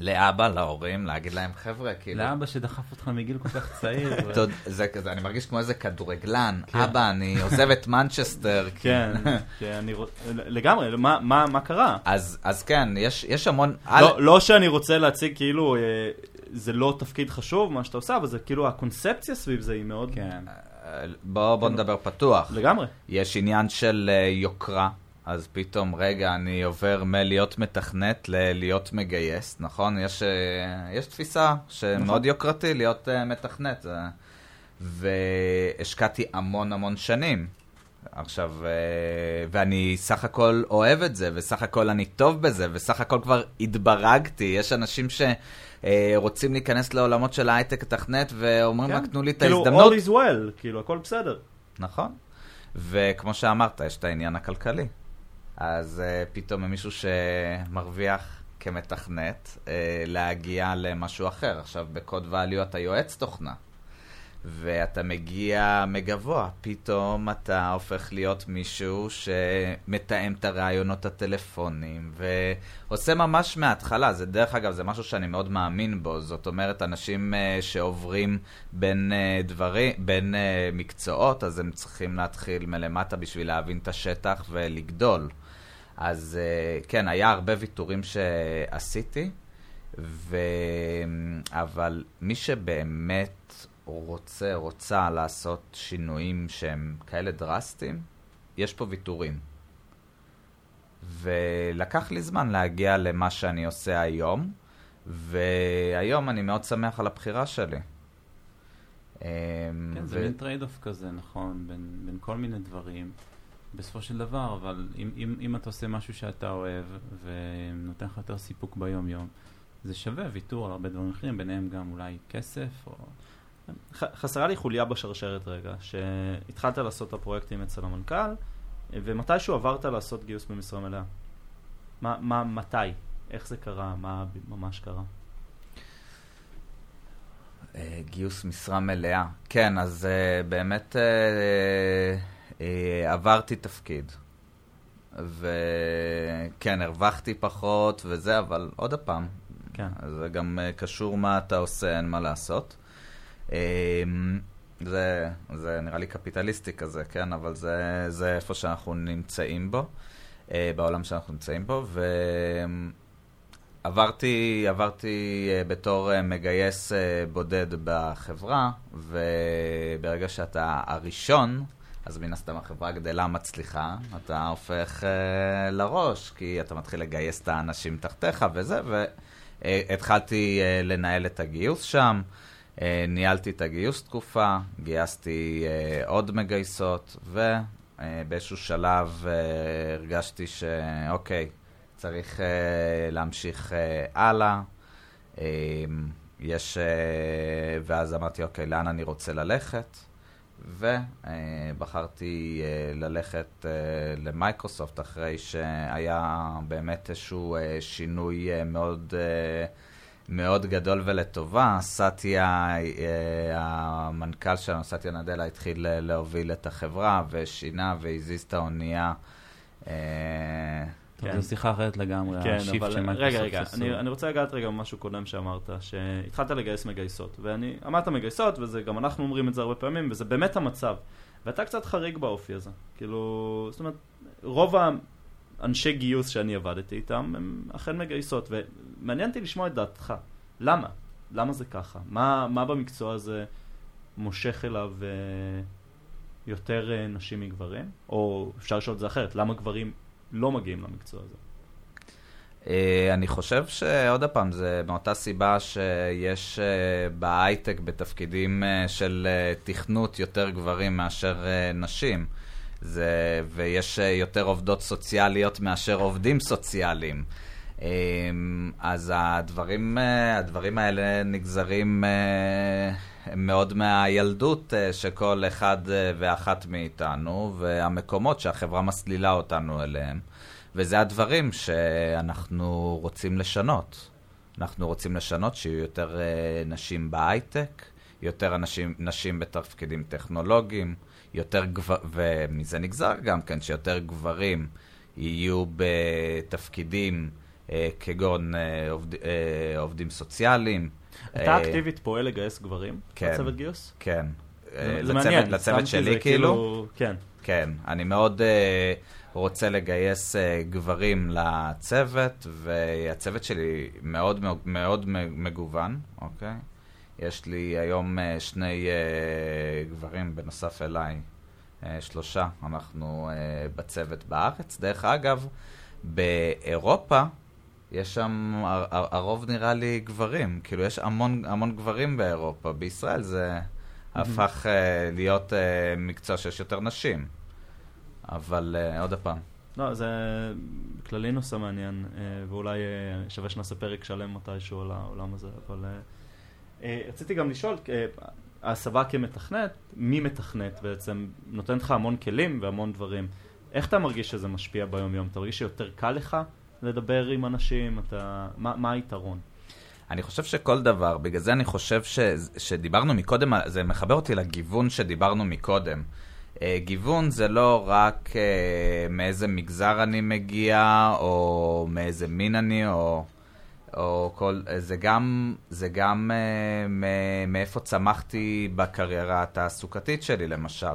לאבא, להורים, להגיד להם, חבר'ה, כאילו... לאבא שדחף אותך מגיל כל כך צעיר. זה כזה, אני מרגיש כמו איזה כדורגלן. כן. אבא, אני עוזב את מנצ'סטר. כן. לגמרי, מה קרה? אז כן, יש המון... לא, לא שאני רוצה להציג כאילו אה, זה לא תפקיד חשוב, מה שאתה עושה, אבל זה כאילו הקונספציה סביב זה היא מאוד... כן. בוא, בוא כן. נדבר פתוח. לגמרי. יש עניין של uh, יוקרה, אז פתאום, רגע, אני עובר מלהיות מתכנת ללהיות מגייס, נכון? יש, uh, יש תפיסה שמאוד נכון. יוקרתי להיות uh, מתכנת. Uh, והשקעתי המון המון שנים. עכשיו, ואני סך הכל אוהב את זה, וסך הכל אני טוב בזה, וסך הכל כבר התברגתי. יש אנשים ש... אה, רוצים להיכנס לעולמות של ההייטק, תכנת, ואומרים, רק תנו לי את ההזדמנות. כאילו, all is well, כאילו, הכל בסדר. נכון. וכמו שאמרת, יש את העניין הכלכלי. אז uh, פתאום מישהו שמרוויח כמתכנת, uh, להגיע למשהו אחר. עכשיו, בקוד value אתה יועץ תוכנה. ואתה מגיע מגבוה, פתאום אתה הופך להיות מישהו שמתאם את הרעיונות הטלפונים, ועושה ממש מההתחלה, זה דרך אגב, זה משהו שאני מאוד מאמין בו, זאת אומרת, אנשים uh, שעוברים בין uh, דברים, בין uh, מקצועות, אז הם צריכים להתחיל מלמטה בשביל להבין את השטח ולגדול. אז uh, כן, היה הרבה ויתורים שעשיתי, ו... אבל מי שבאמת רוצה, רוצה לעשות שינויים שהם כאלה דרסטיים, יש פה ויתורים. ולקח לי זמן להגיע למה שאני עושה היום, והיום אני מאוד שמח על הבחירה שלי. כן, ו... זה מין trade-off כזה, נכון, בין, בין כל מיני דברים. בסופו של דבר, אבל אם, אם, אם אתה עושה משהו שאתה אוהב ונותן לך יותר סיפוק ביום-יום, זה שווה ויתור על הרבה דברים אחרים, ביניהם גם אולי כסף או... ח- חסרה לי חוליה בשרשרת רגע, שהתחלת לעשות את הפרויקטים אצל המנכ"ל, ומתישהו עברת לעשות גיוס במשרה מלאה. מה, מה, מתי? איך זה קרה? מה ממש קרה? אה, גיוס משרה מלאה. כן, אז uh, באמת uh, עברתי תפקיד. וכן, הרווחתי פחות וזה, אבל עוד פעם, כן. זה גם uh, קשור מה אתה עושה, אין מה לעשות. Uh, זה, זה נראה לי קפיטליסטי כזה, כן? אבל זה, זה איפה שאנחנו נמצאים בו, uh, בעולם שאנחנו נמצאים בו, ו... עברתי, בתור מגייס בודד בחברה, וברגע שאתה הראשון, אז מן הסתם החברה גדלה, מצליחה, אתה הופך uh, לראש, כי אתה מתחיל לגייס את האנשים תחתיך וזה, והתחלתי uh, לנהל את הגיוס שם, uh, ניהלתי את הגיוס תקופה, גייסתי uh, עוד מגייסות, ובאיזשהו שלב uh, הרגשתי שאוקיי, צריך uh, להמשיך uh, הלאה. Uh, יש, uh, ואז אמרתי, אוקיי, לאן אני רוצה ללכת? ובחרתי uh, ללכת uh, למייקרוסופט אחרי שהיה באמת איזשהו uh, שינוי מאוד, מאוד גדול ולטובה. סאטיה, המנכ"ל שלנו, סאטיה נדלה, התחיל להוביל את החברה ושינה והזיז את האונייה. כן. זו שיחה אחרת לגמרי, כן, ה shift אבל של רגע, מייקרוסופט רגע, עשו. אני, אני רוצה לגעת רגע במשהו קודם שאמרת, שהתחלת לגייס מגייסות, ואני, אמרת מגייסות, וזה גם אנחנו אומרים את זה הרבה פעמים, וזה באמת המצב. ואתה קצת חריג באופי הזה. כאילו, זאת אומרת, רוב האנשי גיוס שאני עבדתי איתם, הם אכן מגייסות, ומעניין אותי לשמוע את דעתך. למה? למה זה ככה? מה, מה במקצוע הזה מושך אליו אה, יותר אה, נשים מגברים? או אפשר לשאול את זה אחרת, למה גברים לא מגיעים למקצוע הזה? אה, אני חושב שעוד פעם, זה מאותה סיבה שיש אה, בהייטק בתפקידים אה, של תכנות יותר גברים מאשר נשים. זה, ויש יותר עובדות סוציאליות מאשר עובדים סוציאליים. אז הדברים, הדברים האלה נגזרים אה, מאוד מהילדות אה, שכל אחד אה, ואחת מאיתנו, והמקומות שהחברה מסלילה אותנו אליהם. וזה הדברים שאנחנו רוצים לשנות. אנחנו רוצים לשנות שיהיו יותר uh, נשים בהייטק, יותר אנשים, נשים בתפקידים טכנולוגיים, יותר גבר... ומזה נגזר גם כן שיותר גברים יהיו בתפקידים כגון עובד, עובדים סוציאליים. אתה אה, אקטיבית פועל לגייס גברים? כן. לצוות גיוס? כן. זה- אה, מעניין. לצוות שלי זה כאילו? כן. כן, אני מאוד uh, רוצה לגייס uh, גברים לצוות, והצוות שלי מאוד מאוד, מאוד מגוון, אוקיי? יש לי היום uh, שני uh, גברים בנוסף אליי, uh, שלושה, אנחנו uh, בצוות בארץ. דרך אגב, באירופה יש שם, הר- הר- הרוב נראה לי גברים, כאילו יש המון, המון גברים באירופה, בישראל זה הפך uh, להיות uh, מקצוע שיש יותר נשים. אבל uh, עוד פעם, לא, זה כללי נושא מעניין, אה, ואולי אה, שווה שנעשה פרק שלם מתישהו על העולם הזה, אבל אה, אה, רציתי גם לשאול, אה, ההסבה כמתכנת, מי מתכנת בעצם? נותן לך המון כלים והמון דברים. איך אתה מרגיש שזה משפיע ביום-יום? אתה מרגיש שיותר קל לך לדבר עם אנשים? אתה... מה, מה היתרון? אני חושב שכל דבר, בגלל זה אני חושב ש, שדיברנו מקודם, זה מחבר אותי לגיוון שדיברנו מקודם. Uh, גיוון זה לא רק uh, מאיזה מגזר אני מגיע, או מאיזה מין אני, או, או כל... זה גם, זה גם מאיפה צמחתי בקריירה התעסוקתית שלי, למשל.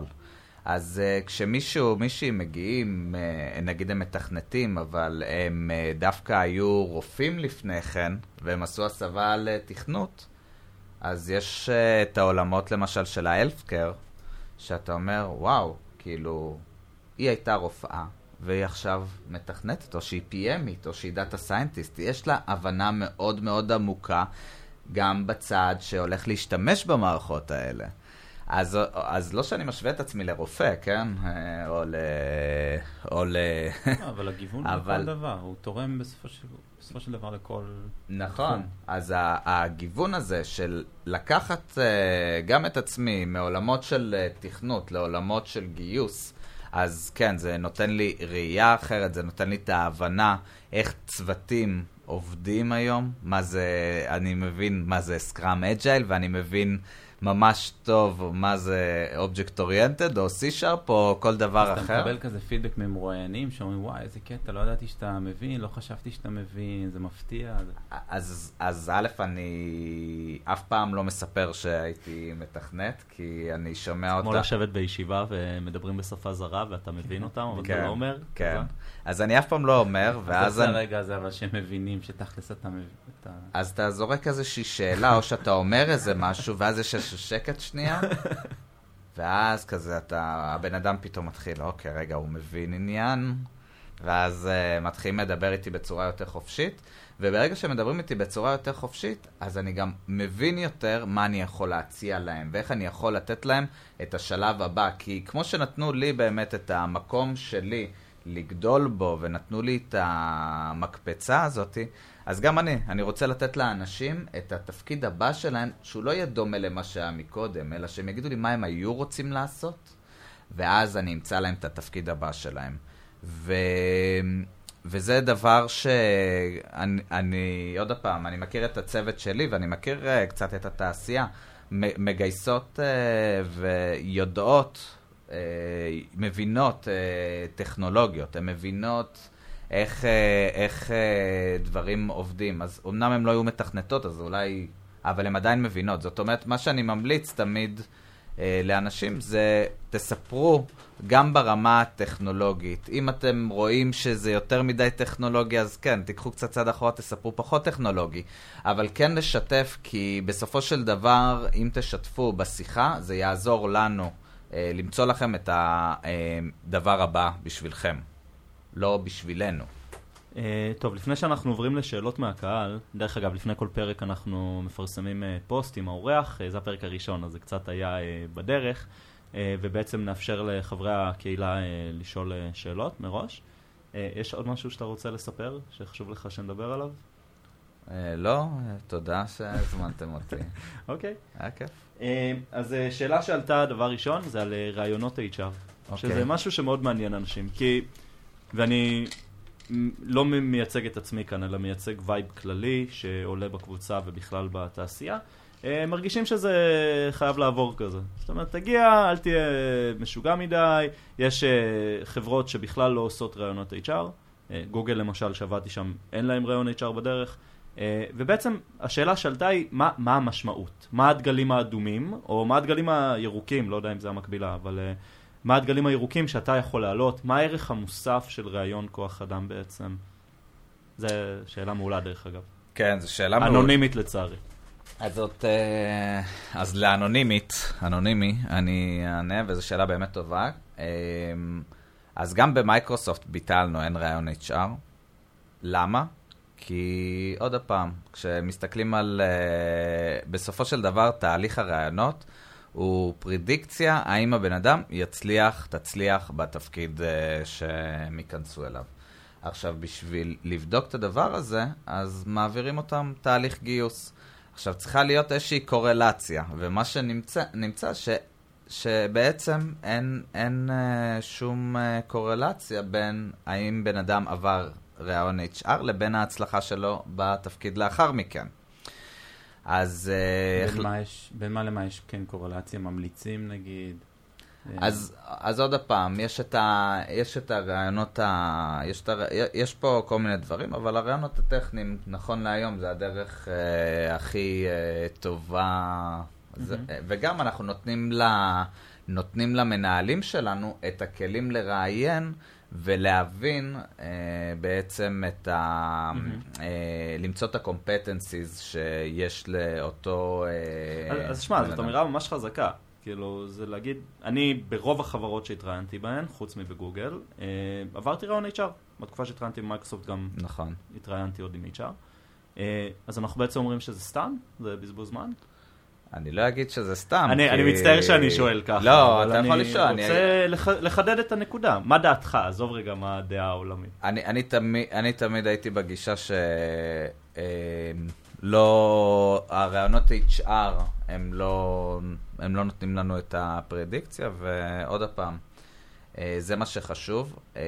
אז uh, כשמישהו, מישהי מגיעים, uh, נגיד הם מתכנתים, אבל הם uh, דווקא היו רופאים לפני כן, והם עשו הסבה לתכנות, אז יש uh, את העולמות למשל של האלפקר, שאתה אומר, וואו, כאילו, היא הייתה רופאה, והיא עכשיו מתכנתת, או שהיא PMית, או שהיא data scientist. יש לה הבנה מאוד מאוד עמוקה, גם בצד שהולך להשתמש במערכות האלה. אז, אז לא שאני משווה את עצמי לרופא, כן? אה, או ל... או ל... לא, אבל הגיוון אבל- כל דבר, הוא תורם בסופו של, בסופו של דבר לכל... נכון, נכון. אז הגיוון הזה של לקחת אה, גם את עצמי מעולמות של אה, תכנות לעולמות של גיוס, אז כן, זה נותן לי ראייה אחרת, זה נותן לי את ההבנה איך צוותים עובדים היום, מה זה, אני מבין מה זה Scrum Agile, ואני מבין ממש טוב מה זה object oriented, או C-Sharp, או כל דבר אתה אחר. מקבל כזה פידבק ממרואיינים שאומרים, וואי, איזה קטע, לא ידעתי שאתה מבין, לא חשבתי שאתה מבין, זה מפתיע. אז, אז א', אני אף פעם לא מספר שהייתי מתכנת, כי אני שומע כמו אותה. לשבת בישיבה ומדברים בשפה זרה ואתה מבין אותם, אבל אתה כן, לא אומר. כן. אז אני אף פעם לא אומר, אז ואז זה אני, הרגע הזה, אבל שהם מבינים שתכלס אתה מבין. אז אתה זורק איזושהי שאלה, או שאתה אומר איזה משהו, ואז יש איזה שקט שנייה, ואז כזה אתה, הבן אדם פתאום מתחיל, אוקיי, רגע, הוא מבין עניין, ואז uh, מתחילים לדבר איתי בצורה יותר חופשית, וברגע שמדברים איתי בצורה יותר חופשית, אז אני גם מבין יותר מה אני יכול להציע להם, ואיך אני יכול לתת להם את השלב הבא, כי כמו שנתנו לי באמת את המקום שלי לגדול בו, ונתנו לי את המקפצה הזאתי, אז גם אני, אני רוצה לתת לאנשים את התפקיד הבא שלהם, שהוא לא יהיה דומה למה שהיה מקודם, אלא שהם יגידו לי מה הם היו רוצים לעשות, ואז אני אמצא להם את התפקיד הבא שלהם. ו... וזה דבר שאני, אני, עוד פעם, אני מכיר את הצוות שלי ואני מכיר uh, קצת את התעשייה. מגייסות uh, ויודעות, uh, מבינות uh, טכנולוגיות, הן מבינות איך, uh, איך דברים עובדים. אז אמנם הן לא היו מתכנתות, אז אולי... אבל הן עדיין מבינות. זאת אומרת, מה שאני ממליץ תמיד אה, לאנשים זה תספרו גם ברמה הטכנולוגית. אם אתם רואים שזה יותר מדי טכנולוגי, אז כן, תיקחו קצת צעד אחורה, תספרו פחות טכנולוגי. אבל כן לשתף, כי בסופו של דבר, אם תשתפו בשיחה, זה יעזור לנו אה, למצוא לכם את הדבר הבא בשבילכם, לא בשבילנו. Uh, טוב, לפני שאנחנו עוברים לשאלות מהקהל, דרך אגב, לפני כל פרק אנחנו מפרסמים uh, פוסט עם האורח, uh, זה הפרק הראשון, אז זה קצת היה בדרך, ובעצם נאפשר לחברי הקהילה לשאול שאלות מראש. יש עוד משהו שאתה רוצה לספר, שחשוב לך שנדבר עליו? אה, לא, אה, תודה שהזמנתם אותי. אוקיי. היה כיף. Uh, אז uh, שאלה שעלתה, דבר ראשון, זה על uh, ראיונות HR, אוקיי. שזה משהו שמאוד מעניין אנשים, כי, ואני לא מייצג את עצמי כאן, אלא מייצג vibe כללי שעולה בקבוצה ובכלל בתעשייה. אה, מרגישים שזה חייב לעבור כזה. זאת אומרת, תגיע, אל תהיה משוגע מדי, יש אה, חברות שבכלל לא עושות רעיונות HR, אה, גוגל למשל, שעבדתי שם, אין להם רעיון HR בדרך, אה, ובעצם השאלה שעלתה היא, מה, מה המשמעות? מה הדגלים האדומים, או מה הדגלים הירוקים, לא יודע אם זה המקבילה, אבל אה, מה הדגלים הירוקים שאתה יכול להעלות? מה הערך המוסף של ראיון כוח אדם בעצם? זו שאלה מעולה דרך אגב. כן, זו שאלה מעולה. אנונימית לצערי. אז זאת, אה, אז לאנונימית, אנונימי, אני אענה, וזו שאלה באמת טובה. אה, אז גם במייקרוסופט ביטלנו, אין ראיון HR. למה? כי עוד פעם, כשמסתכלים על, uh, בסופו של דבר, תהליך הראיונות הוא פרידיקציה האם הבן אדם יצליח, תצליח בתפקיד uh, שהם ייכנסו אליו. עכשיו, בשביל לבדוק את הדבר הזה, אז מעבירים אותם תהליך גיוס. עכשיו, צריכה להיות איזושהי קורלציה, ומה שנמצא, נמצא ש, שבעצם אין, אין uh, שום קורלציה בין האם בן אדם עבר ראיון HR לבין ההצלחה שלו בתפקיד לאחר מכן. אז... אה, בין מה יש- בין מה למה יש כן קורלציה? ממליצים נגיד? אה, אז, אז עוד פעם, יש את, ה, יש את הרעיונות, ה, יש, את הר, יש פה כל מיני דברים, אבל הרעיונות הטכניים, נכון להיום, זה הדרך אה, הכי אה, טובה. זה, אה, וגם אנחנו נותנים, לה, נותנים למנהלים שלנו את הכלים לראיין ולהבין אה, בעצם את ה... אה, למצוא את ה-competencies שיש לאותו... אה, אז- אז שמע, זאת אדם. אמירה ממש חזקה. כאילו, זה להגיד, אני ברוב החברות שהתראיינתי בהן, חוץ מבגוגל, אה, עברתי רעיון HR. בתקופה שהתראיינתי במייקרוסופט גם נכון. התראיינתי עוד עם HR. אה, אז אנחנו בעצם אומרים שזה סתם? זה בזבוז זמן? אני לא אגיד שזה סתם. אני, כי... אני מצטער שאני שואל ככה. לא, אתה יכול לשאול. אני רוצה לח, לחדד את הנקודה. מה דעתך? עזוב רגע מה הדעה העולמית. אני, אני, תמיד, אני תמיד הייתי בגישה ש... אה, לא... הרעיונות HR הם לא, הם לא נותנים לנו את הפרדיקציה, ועוד פעם, אה, זה מה שחשוב. אה,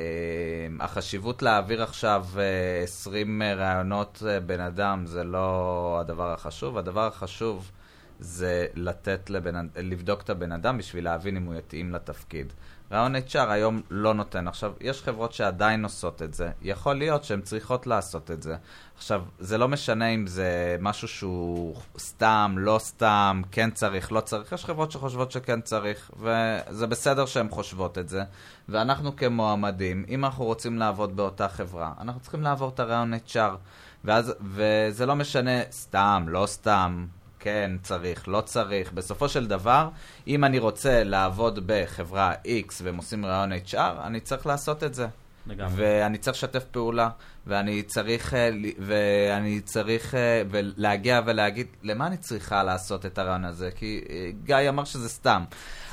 החשיבות להעביר עכשיו אה, 20 רעיונות אה, בן אדם זה לא הדבר החשוב. הדבר החשוב זה לתת לבן, לבדוק את הבן אדם בשביל להבין אם הוא יתאים לתפקיד. רעיון HR היום לא נותן. עכשיו, יש חברות שעדיין עושות את זה. יכול להיות שהן צריכות לעשות את זה. עכשיו, זה לא משנה אם זה משהו שהוא סתם, לא סתם, כן צריך, לא צריך. יש חברות שחושבות שכן צריך, וזה בסדר שהן חושבות את זה. ואנחנו כמועמדים, אם אנחנו רוצים לעבוד באותה חברה, אנחנו צריכים לעבור את הרעיון HR. ואז, וזה לא משנה סתם, לא סתם, כן צריך, לא צריך. בסופו של דבר, אם אני רוצה לעבוד בחברה X והם עושים רעיון HR, אני צריך לעשות את זה. לגמרי. ואני צריך לשתף פעולה, ואני צריך, אה, ואני צריך אה, להגיע ולהגיד, למה אני צריכה לעשות את הרעיון הזה? כי אה, גיא אמר שזה סתם.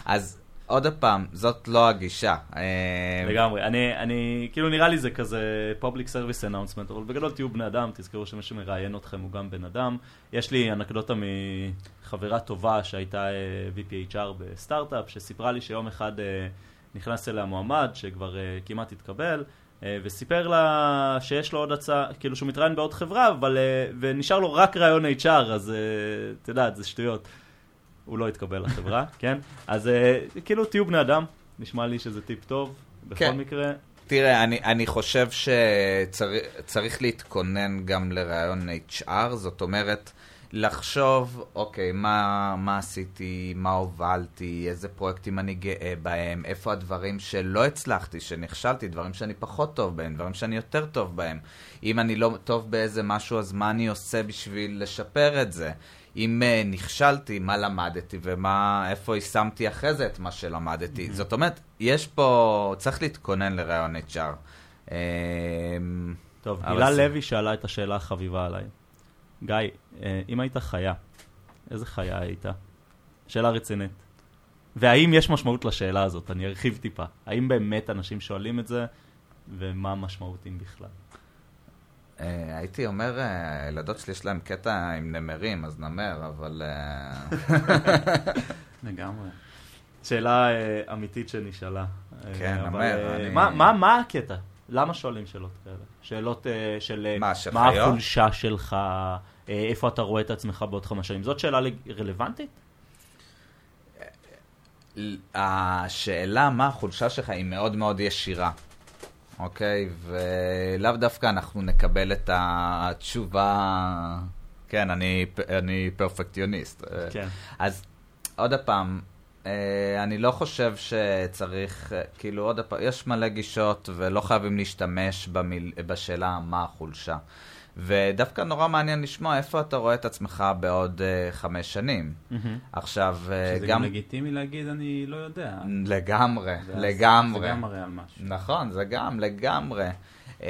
אז עוד פעם, זאת לא הגישה. אה, לגמרי. אני, אני, כאילו נראה לי זה כזה public service announcement, אבל בגדול תהיו בני אדם, תזכרו שמי שמראיין אתכם הוא גם בן אדם. יש לי אנקדוטה מחברה טובה שהייתה אה, VPHR בסטארט-אפ, שסיפרה לי שיום אחד אה, נכנס אליה מועמד שכבר כמעט התקבל. וסיפר לה שיש לו עוד הצעה, כאילו שהוא מתראיין בעוד חברה, אבל, ונשאר לו רק רעיון HR, אז את יודעת, זה שטויות. הוא לא התקבל לחברה, כן? אז אה, כאילו תהיו בני אדם, נשמע לי שזה טיפ טוב, בכל כן. מקרה. תראה, אני, אני חושב שצריך להתכונן גם לרעיון HR, זאת אומרת, לחשוב, אוקיי, מה, מה עשיתי, מה הובלתי, איזה פרויקטים אני גאה בהם, איפה הדברים שלא הצלחתי, שנכשלתי, דברים שאני פחות טוב בהם, דברים שאני יותר טוב בהם. אם אני לא טוב באיזה משהו, אז מה אני עושה בשביל לשפר את זה? אם uh, נכשלתי, מה למדתי ומה, איפה יישמתי אחרי זה את מה שלמדתי. זאת אומרת, יש פה, צריך להתכונן לרעיון HR. אמ, טוב, הילה זה- לוי שאלה את השאלה החביבה עליי. גיא, אה, אם היית חיה, איזה חיה היית? שאלה רצינית. והאם יש משמעות לשאלה הזאת? אני ארחיב טיפה. האם באמת אנשים שואלים את זה, ומה המשמעות אם בכלל? אה, הייתי אומר, אה, הילדות שלי יש להם קטע עם נמרים, אז נמר, אבל... אה, לגמרי. שאלה אמיתית שנשאלה. כן, אני- מה, מה, מה הקטע? למה שואלים שאלות כאלה? שאלות של מה? החולשה שלך, איפה אתה רואה את עצמך בעוד חמש שנים? זאת שאלה רלוונטית? השאלה מה החולשה שלך היא מאוד מאוד ישירה, אוקיי? ולאו דווקא אנחנו נקבל את התשובה... כן, אני, אני פרפקטיוניסט. אה, כן. אז עוד פעם, אה, אני לא חושב שצריך, אה, כאילו עוד פעם, יש מלא גישות ולא חייבים להשתמש במיל, בשאלה מה החולשה. ודווקא נורא מעניין לשמוע איפה אתה רואה את עצמך בעוד אה, חמש שנים. מהמם. עכשיו, אה, שזה גם לגיטימי להגיד, אני לא יודע. לגמרי, זה- לגמרי. זה גם מראה על משהו. נכון, זה גם, לגמרי. Um,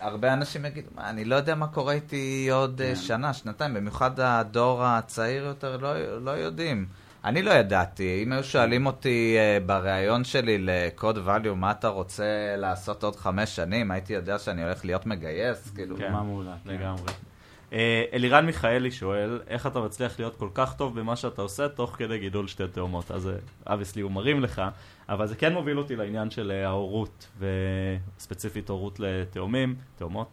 הרבה אנשים יגידו, מה, אני לא יודע מה קורה איתי עוד כן. uh, שנה, שנתיים, במיוחד הדור הצעיר יותר לא, לא יודעים. אני לא ידעתי, אם היו שואלים אותי uh, בריאיון שלי לקוד value, מה אתה רוצה לעשות עוד חמש שנים, הייתי יודע שאני הולך להיות מגייס, כאילו. כן. מעולה. כן. לגמרי. אה, אלירן מיכאלי שואל, איך אתה מצליח להיות כל כך טוב במה שאתה עושה תוך כדי גידול שתי תאומות? אז אבייסלי הוא מרים לך, אבל זה כן מוביל אותי לעניין של אה, ההורות, וספציפית הורות לתאומים, תאומות.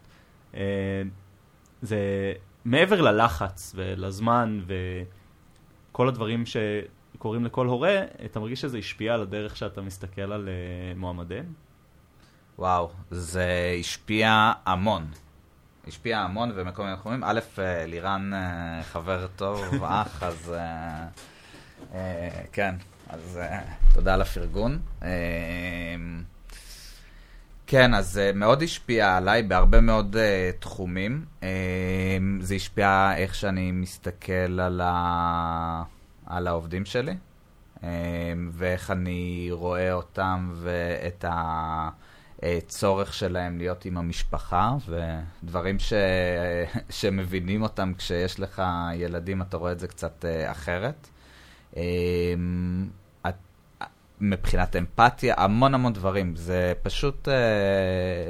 אה, זה מעבר ללחץ ולזמן וכל הדברים שקורים לכל הורה, אתה מרגיש שזה השפיע על הדרך שאתה מסתכל על אה, מועמדים? וואו, זה השפיע המון. השפיע המון ומכל מיני תחומים. א', אה, לירן אה, חבר טוב, אח, אז כן, אז תודה על הפרגון. אה, כן, אז זה מאוד השפיע עליי בהרבה מאוד uh, תחומים. Uh, זה השפיע איך שאני מסתכל על, ה... על העובדים שלי, uh, ואיך אני רואה אותם ואת ה... צורך שלהם להיות עם המשפחה, ודברים ש... שמבינים אותם כשיש לך ילדים, אתה רואה את זה קצת אחרת. מבחינת אמפתיה, המון המון דברים. זה פשוט uh,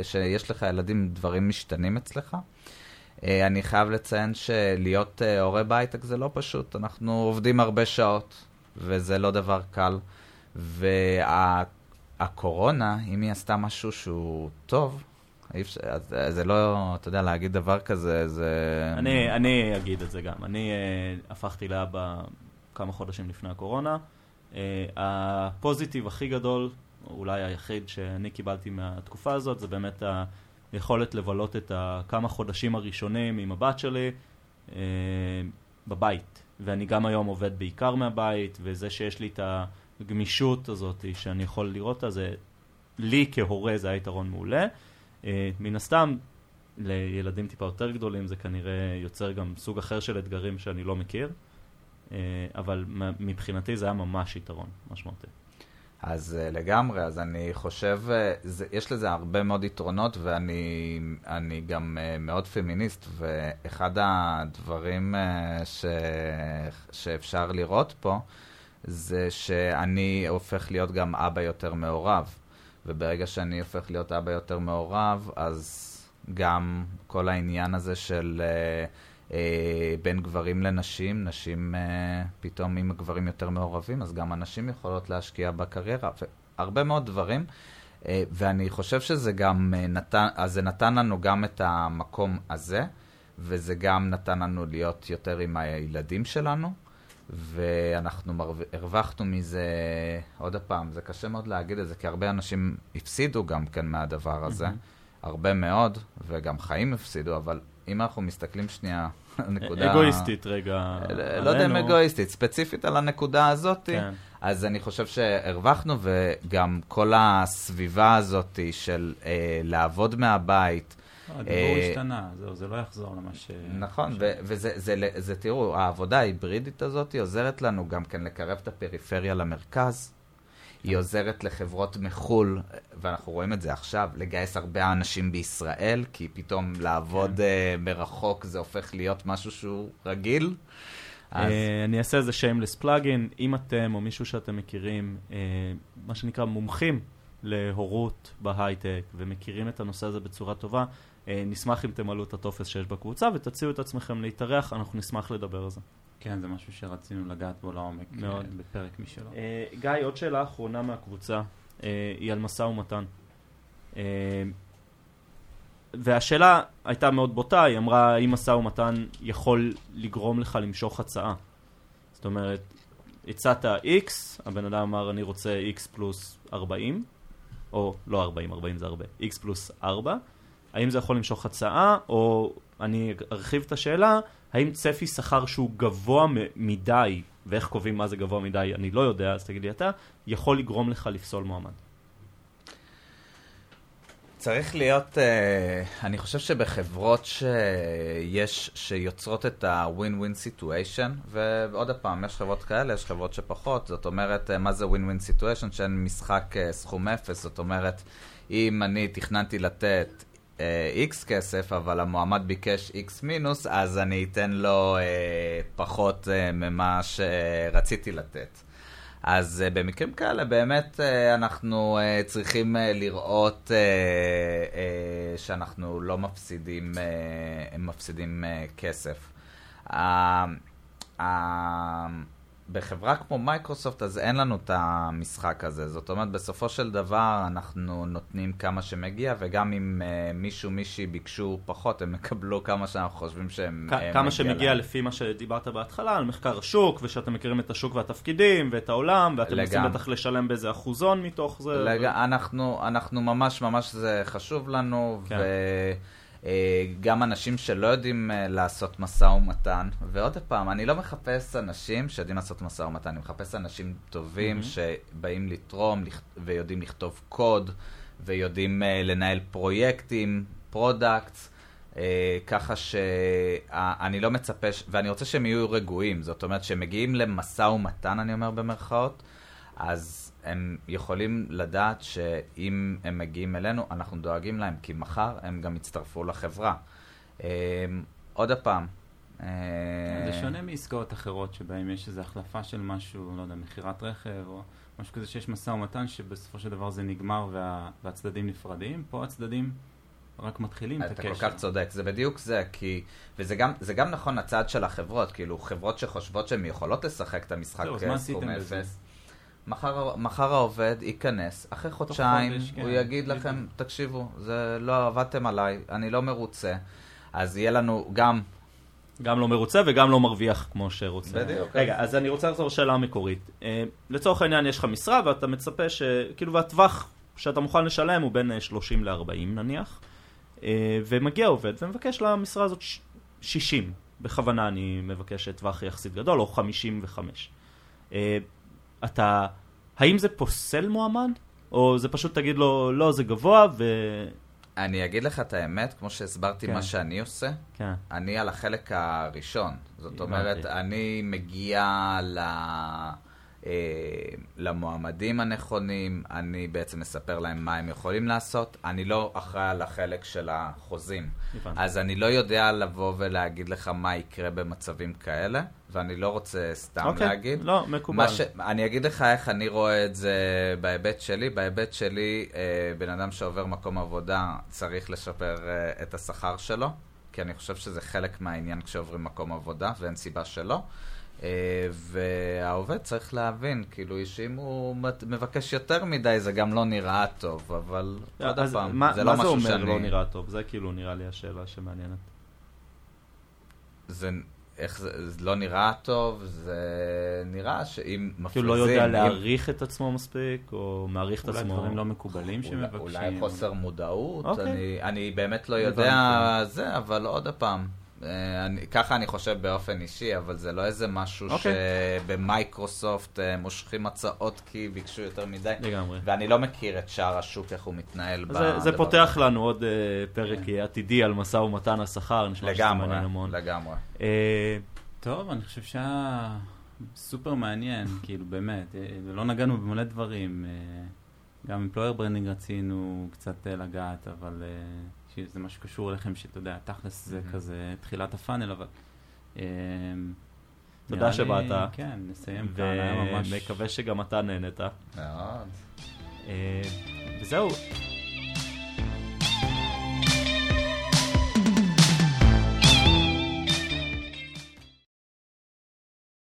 שיש לך ילדים, דברים משתנים אצלך. Uh, אני חייב לציין שלהיות uh, הורה בהייטק זה לא פשוט. אנחנו עובדים הרבה שעות, וזה לא דבר קל. והקורונה, וה, אם היא עשתה משהו שהוא טוב, זה לא, אתה יודע, להגיד דבר כזה, זה... אני, אני אגיד את זה גם. אני uh, הפכתי לאבא כמה חודשים לפני הקורונה. Uh, הפוזיטיב הכי גדול, אולי היחיד שאני קיבלתי מהתקופה הזאת, זה באמת היכולת לבלות את הכמה חודשים הראשונים עם הבת שלי uh, בבית. ואני גם היום עובד בעיקר מהבית, וזה שיש לי את הגמישות הזאת שאני יכול לראות אותה, לי כהורה זה היה יתרון מעולה. Uh, מן הסתם, לילדים טיפה יותר גדולים זה כנראה יוצר גם סוג אחר של אתגרים שאני לא מכיר. אה, אבל מבחינתי זה היה ממש יתרון משמעותי. אז uh, לגמרי, אז אני חושב, uh, זה, יש לזה הרבה מאוד יתרונות, ואני גם מאוד פמיניסט, ואחד הדברים ש, שאפשר לראות פה, זה שאני הופך להיות גם אבא יותר מעורב. וברגע שאני הופך להיות אבא יותר מעורב, אז גם כל העניין הזה של... Uh, אה, בין גברים לנשים, נשים אה, פתאום אם הגברים יותר מעורבים, אז גם הנשים יכולות להשקיע בקריירה, והרבה מאוד דברים. אה, ואני חושב שזה גם נתן, אז זה נתן לנו גם את המקום הזה, וזה גם נתן לנו להיות יותר עם הילדים שלנו, ואנחנו מרו... הרווחנו מזה, עוד פעם, זה קשה מאוד להגיד את זה, כי הרבה אנשים הפסידו גם כן מהדבר הזה, mm-hmm. הרבה מאוד, וגם חיים הפסידו, אבל אם אנחנו מסתכלים שנייה על הנקודה... אגואיסטית רגע. לא יודע אם אגואיסטית, ספציפית על הנקודה הזאת, כן. אז אני חושב שהרווחנו, וגם כל הסביבה הזאת של אה, לעבוד מהבית, הדיבור אה, השתנה, זהו, זה לא יחזור למה ש... נכון, וזה, זה, זה, תראו, העבודה ההיברידית הזאת עוזרת לנו גם כן לקרב את הפריפריה למרכז. היא עוזרת לחברות מחו"ל, ואנחנו רואים את זה עכשיו, לגייס הרבה אנשים בישראל, כי פתאום לעבוד כן. uh, מרחוק זה הופך להיות משהו שהוא רגיל. אז... Uh, אני אעשה איזה שיימלס פלאגין, אם אתם או מישהו שאתם מכירים, uh, מה שנקרא מומחים להורות בהייטק, ומכירים את הנושא הזה בצורה טובה, uh, נשמח אם תמלאו את הטופס שיש בקבוצה ותציעו את עצמכם להתארח, אנחנו נשמח לדבר על זה. כן, זה משהו שרצינו לגעת בו לעומק מאוד. אה, בפרק משלו. Uh, גיא, עוד שאלה אחרונה מהקבוצה, uh, היא על משא ומתן. Uh, והשאלה הייתה מאוד בוטה, היא אמרה, האם משא ומתן יכול לגרום לך למשוך הצעה? זאת אומרת, הצעת X, הבן אדם אמר, אני רוצה X פלוס 40, או לא 40, 40 זה הרבה, X פלוס 4, האם זה יכול למשוך הצעה, או אני ארחיב את השאלה, האם צפי שכר שהוא גבוה מדי, ואיך קובעים מה זה גבוה מדי, אני לא יודע, אז תגיד לי אתה, יכול לגרום לך לפסול מועמד? צריך להיות, uh, אני חושב שבחברות שיש, שיוצרות את ה-win-win situation, ועוד פעם, יש חברות כאלה, יש חברות שפחות, זאת אומרת, uh, מה זה win-win situation? שאין משחק uh, סכום אפס, זאת אומרת, אם אני תכננתי לתת איקס uh, כסף, אבל המועמד ביקש איקס מינוס, אז אני אתן לו uh, פחות uh, ממה שרציתי לתת. אז uh, במקרים כאלה באמת uh, אנחנו uh, צריכים uh, לראות uh, uh, שאנחנו לא מפסידים, uh, מפסידים uh, כסף. Uh, uh, בחברה כמו מייקרוסופט אז אין לנו את המשחק הזה. זאת אומרת, בסופו של דבר אנחנו נותנים כמה שמגיע, וגם אם uh, מישהו, מישהי ביקשו פחות, הם יקבלו כמה שאנחנו חושבים שהם... כ- uh, כמה שמגיע להם. לפי מה שדיברת בהתחלה, על מחקר השוק, ושאתם מכירים את השוק והתפקידים, ואת העולם, ואתם רוצים בטח לשלם באיזה אחוזון מתוך זה. לג... ו... אנחנו, אנחנו ממש ממש זה חשוב לנו, כן. ו... אה, גם אנשים שלא יודעים אה, לעשות משא ומתן, ועוד פעם, אני לא מחפש אנשים שיודעים לעשות משא ומתן, אני מחפש אנשים טובים mm-hmm. שבאים לתרום ויודעים לכתוב קוד, ויודעים אה, לנהל פרויקטים, products, ככה שאני לא מצפה, ש... ואני רוצה שהם יהיו רגועים, זאת אומרת, שהם מגיעים למשא ומתן, אני אומר במרכאות, אז הם יכולים לדעת שאם הם מגיעים אלינו, אנחנו דואגים להם, כי מחר הם גם יצטרפו לחברה. אה, עוד פעם, אה, זה שונה מעסקאות אחרות שבהן יש איזו החלפה של משהו, לא יודע, מכירת רכב או משהו כזה שיש משא ומתן שבסופו של דבר זה נגמר וה, והצדדים נפרדים. פה הצדדים רק מתחילים את אתה הקשר. כל כך צודק, זה בדיוק זה, כי... וזה גם, זה גם נכון הצד של החברות, כאילו חברות שחושבות שהן יכולות לשחק את המשחק זהו, אז מה עשיתם סכום בזה? אפס. מחר, מחר העובד ייכנס, אחרי חודשיים חודש, כן, הוא יגיד בדיוק. לכם, תקשיבו, זה לא עבדתם עליי, אני לא מרוצה. אז יהיה לנו גם... גם לא מרוצה וגם לא מרוויח כמו שרוצה. בדיוק. רגע, אז אני רוצה לחזור לשאלה המקורית. אה, לצורך העניין יש לך משרה ואתה מצפה ש... כאילו, והטווח שאתה מוכן לשלם הוא בין אה, 30 ל-40 נניח, אה, ומגיע עובד ומבקש למשרה הזאת ש- 60. בכוונה אני מבקש טווח יחסית גדול, או 55. אתה... האם זה פוסל מועמד? או זה פשוט תגיד לו, לא, זה גבוה, ו... אני אגיד לך את האמת, כמו שהסברתי כן. מה שאני עושה, כן. אני על החלק הראשון. זאת. אומרת, אני מגיע ל... אה, למועמדים הנכונים, אני בעצם מספר להם מה הם יכולים לעשות, אני לא אחראי על החלק של החוזים. הבנתי. אז אני לא יודע לבוא ולהגיד לך מה יקרה במצבים כאלה, ואני לא רוצה סתם אוקיי, להגיד. לא, מקובל. מה ש... אני אגיד לך איך אני רואה את זה בהיבט שלי. בהיבט שלי, אה, בן אדם שעובר מקום עבודה צריך לשפר אה, את השכר שלו, כי אני חושב שזה חלק מהעניין כשעוברים מקום עבודה, ואין סיבה שלא. אה, והעובד צריך להבין, כאילו, שאם הוא מבקש יותר מדי, זה גם לא נראה טוב, אבל עוד אז פעם, מה, זה מה לא זה משהו אומר שאני... לא נראה טוב? זה כאילו נראה לי השאלה שמעניינת. זה... איך זה, זה לא נראה טוב, זה נראה שאם מפריזים... כאילו לא יודע אם- להעריך את עצמו מספיק, או מעריך את אולי עצמו. דברים לא מקובלים אולי, שמבקשים. אולי חוסר מודעות, אוקיי. אני, אני באמת לא. יודע זה, אבל עוד פעם, אני, ככה אני חושב באופן אישי, אבל זה לא איזה משהו אוקיי. שבמייקרוסופט אה, מושכים הצעות כי ביקשו יותר מדי, לגמרי. ואני לא מכיר את שאר השוק, איך הוא מתנהל זה, זה פותח הזה. לנו עוד uh, פרק עתידי על משא ומתן השכר, נשמע שזה לגמרי, מעניין המון. לגמרי. אה, טוב, אני חושב שהיה סופר מעניין, כאילו באמת, אה, לא נגענו במלא דברים, אה, גם employer branding רצינו קצת אה, לגעת, אבל אה, שזה משהו שקשור אליכם, שאתה יודע, תכלס זה. כזה תחילת הפאנל, אבל... אה, תודה שבאת. כן, נסיים כאן, היה ממש... ומקווה שגם אתה נהנית. מאוד. אה, וזהו,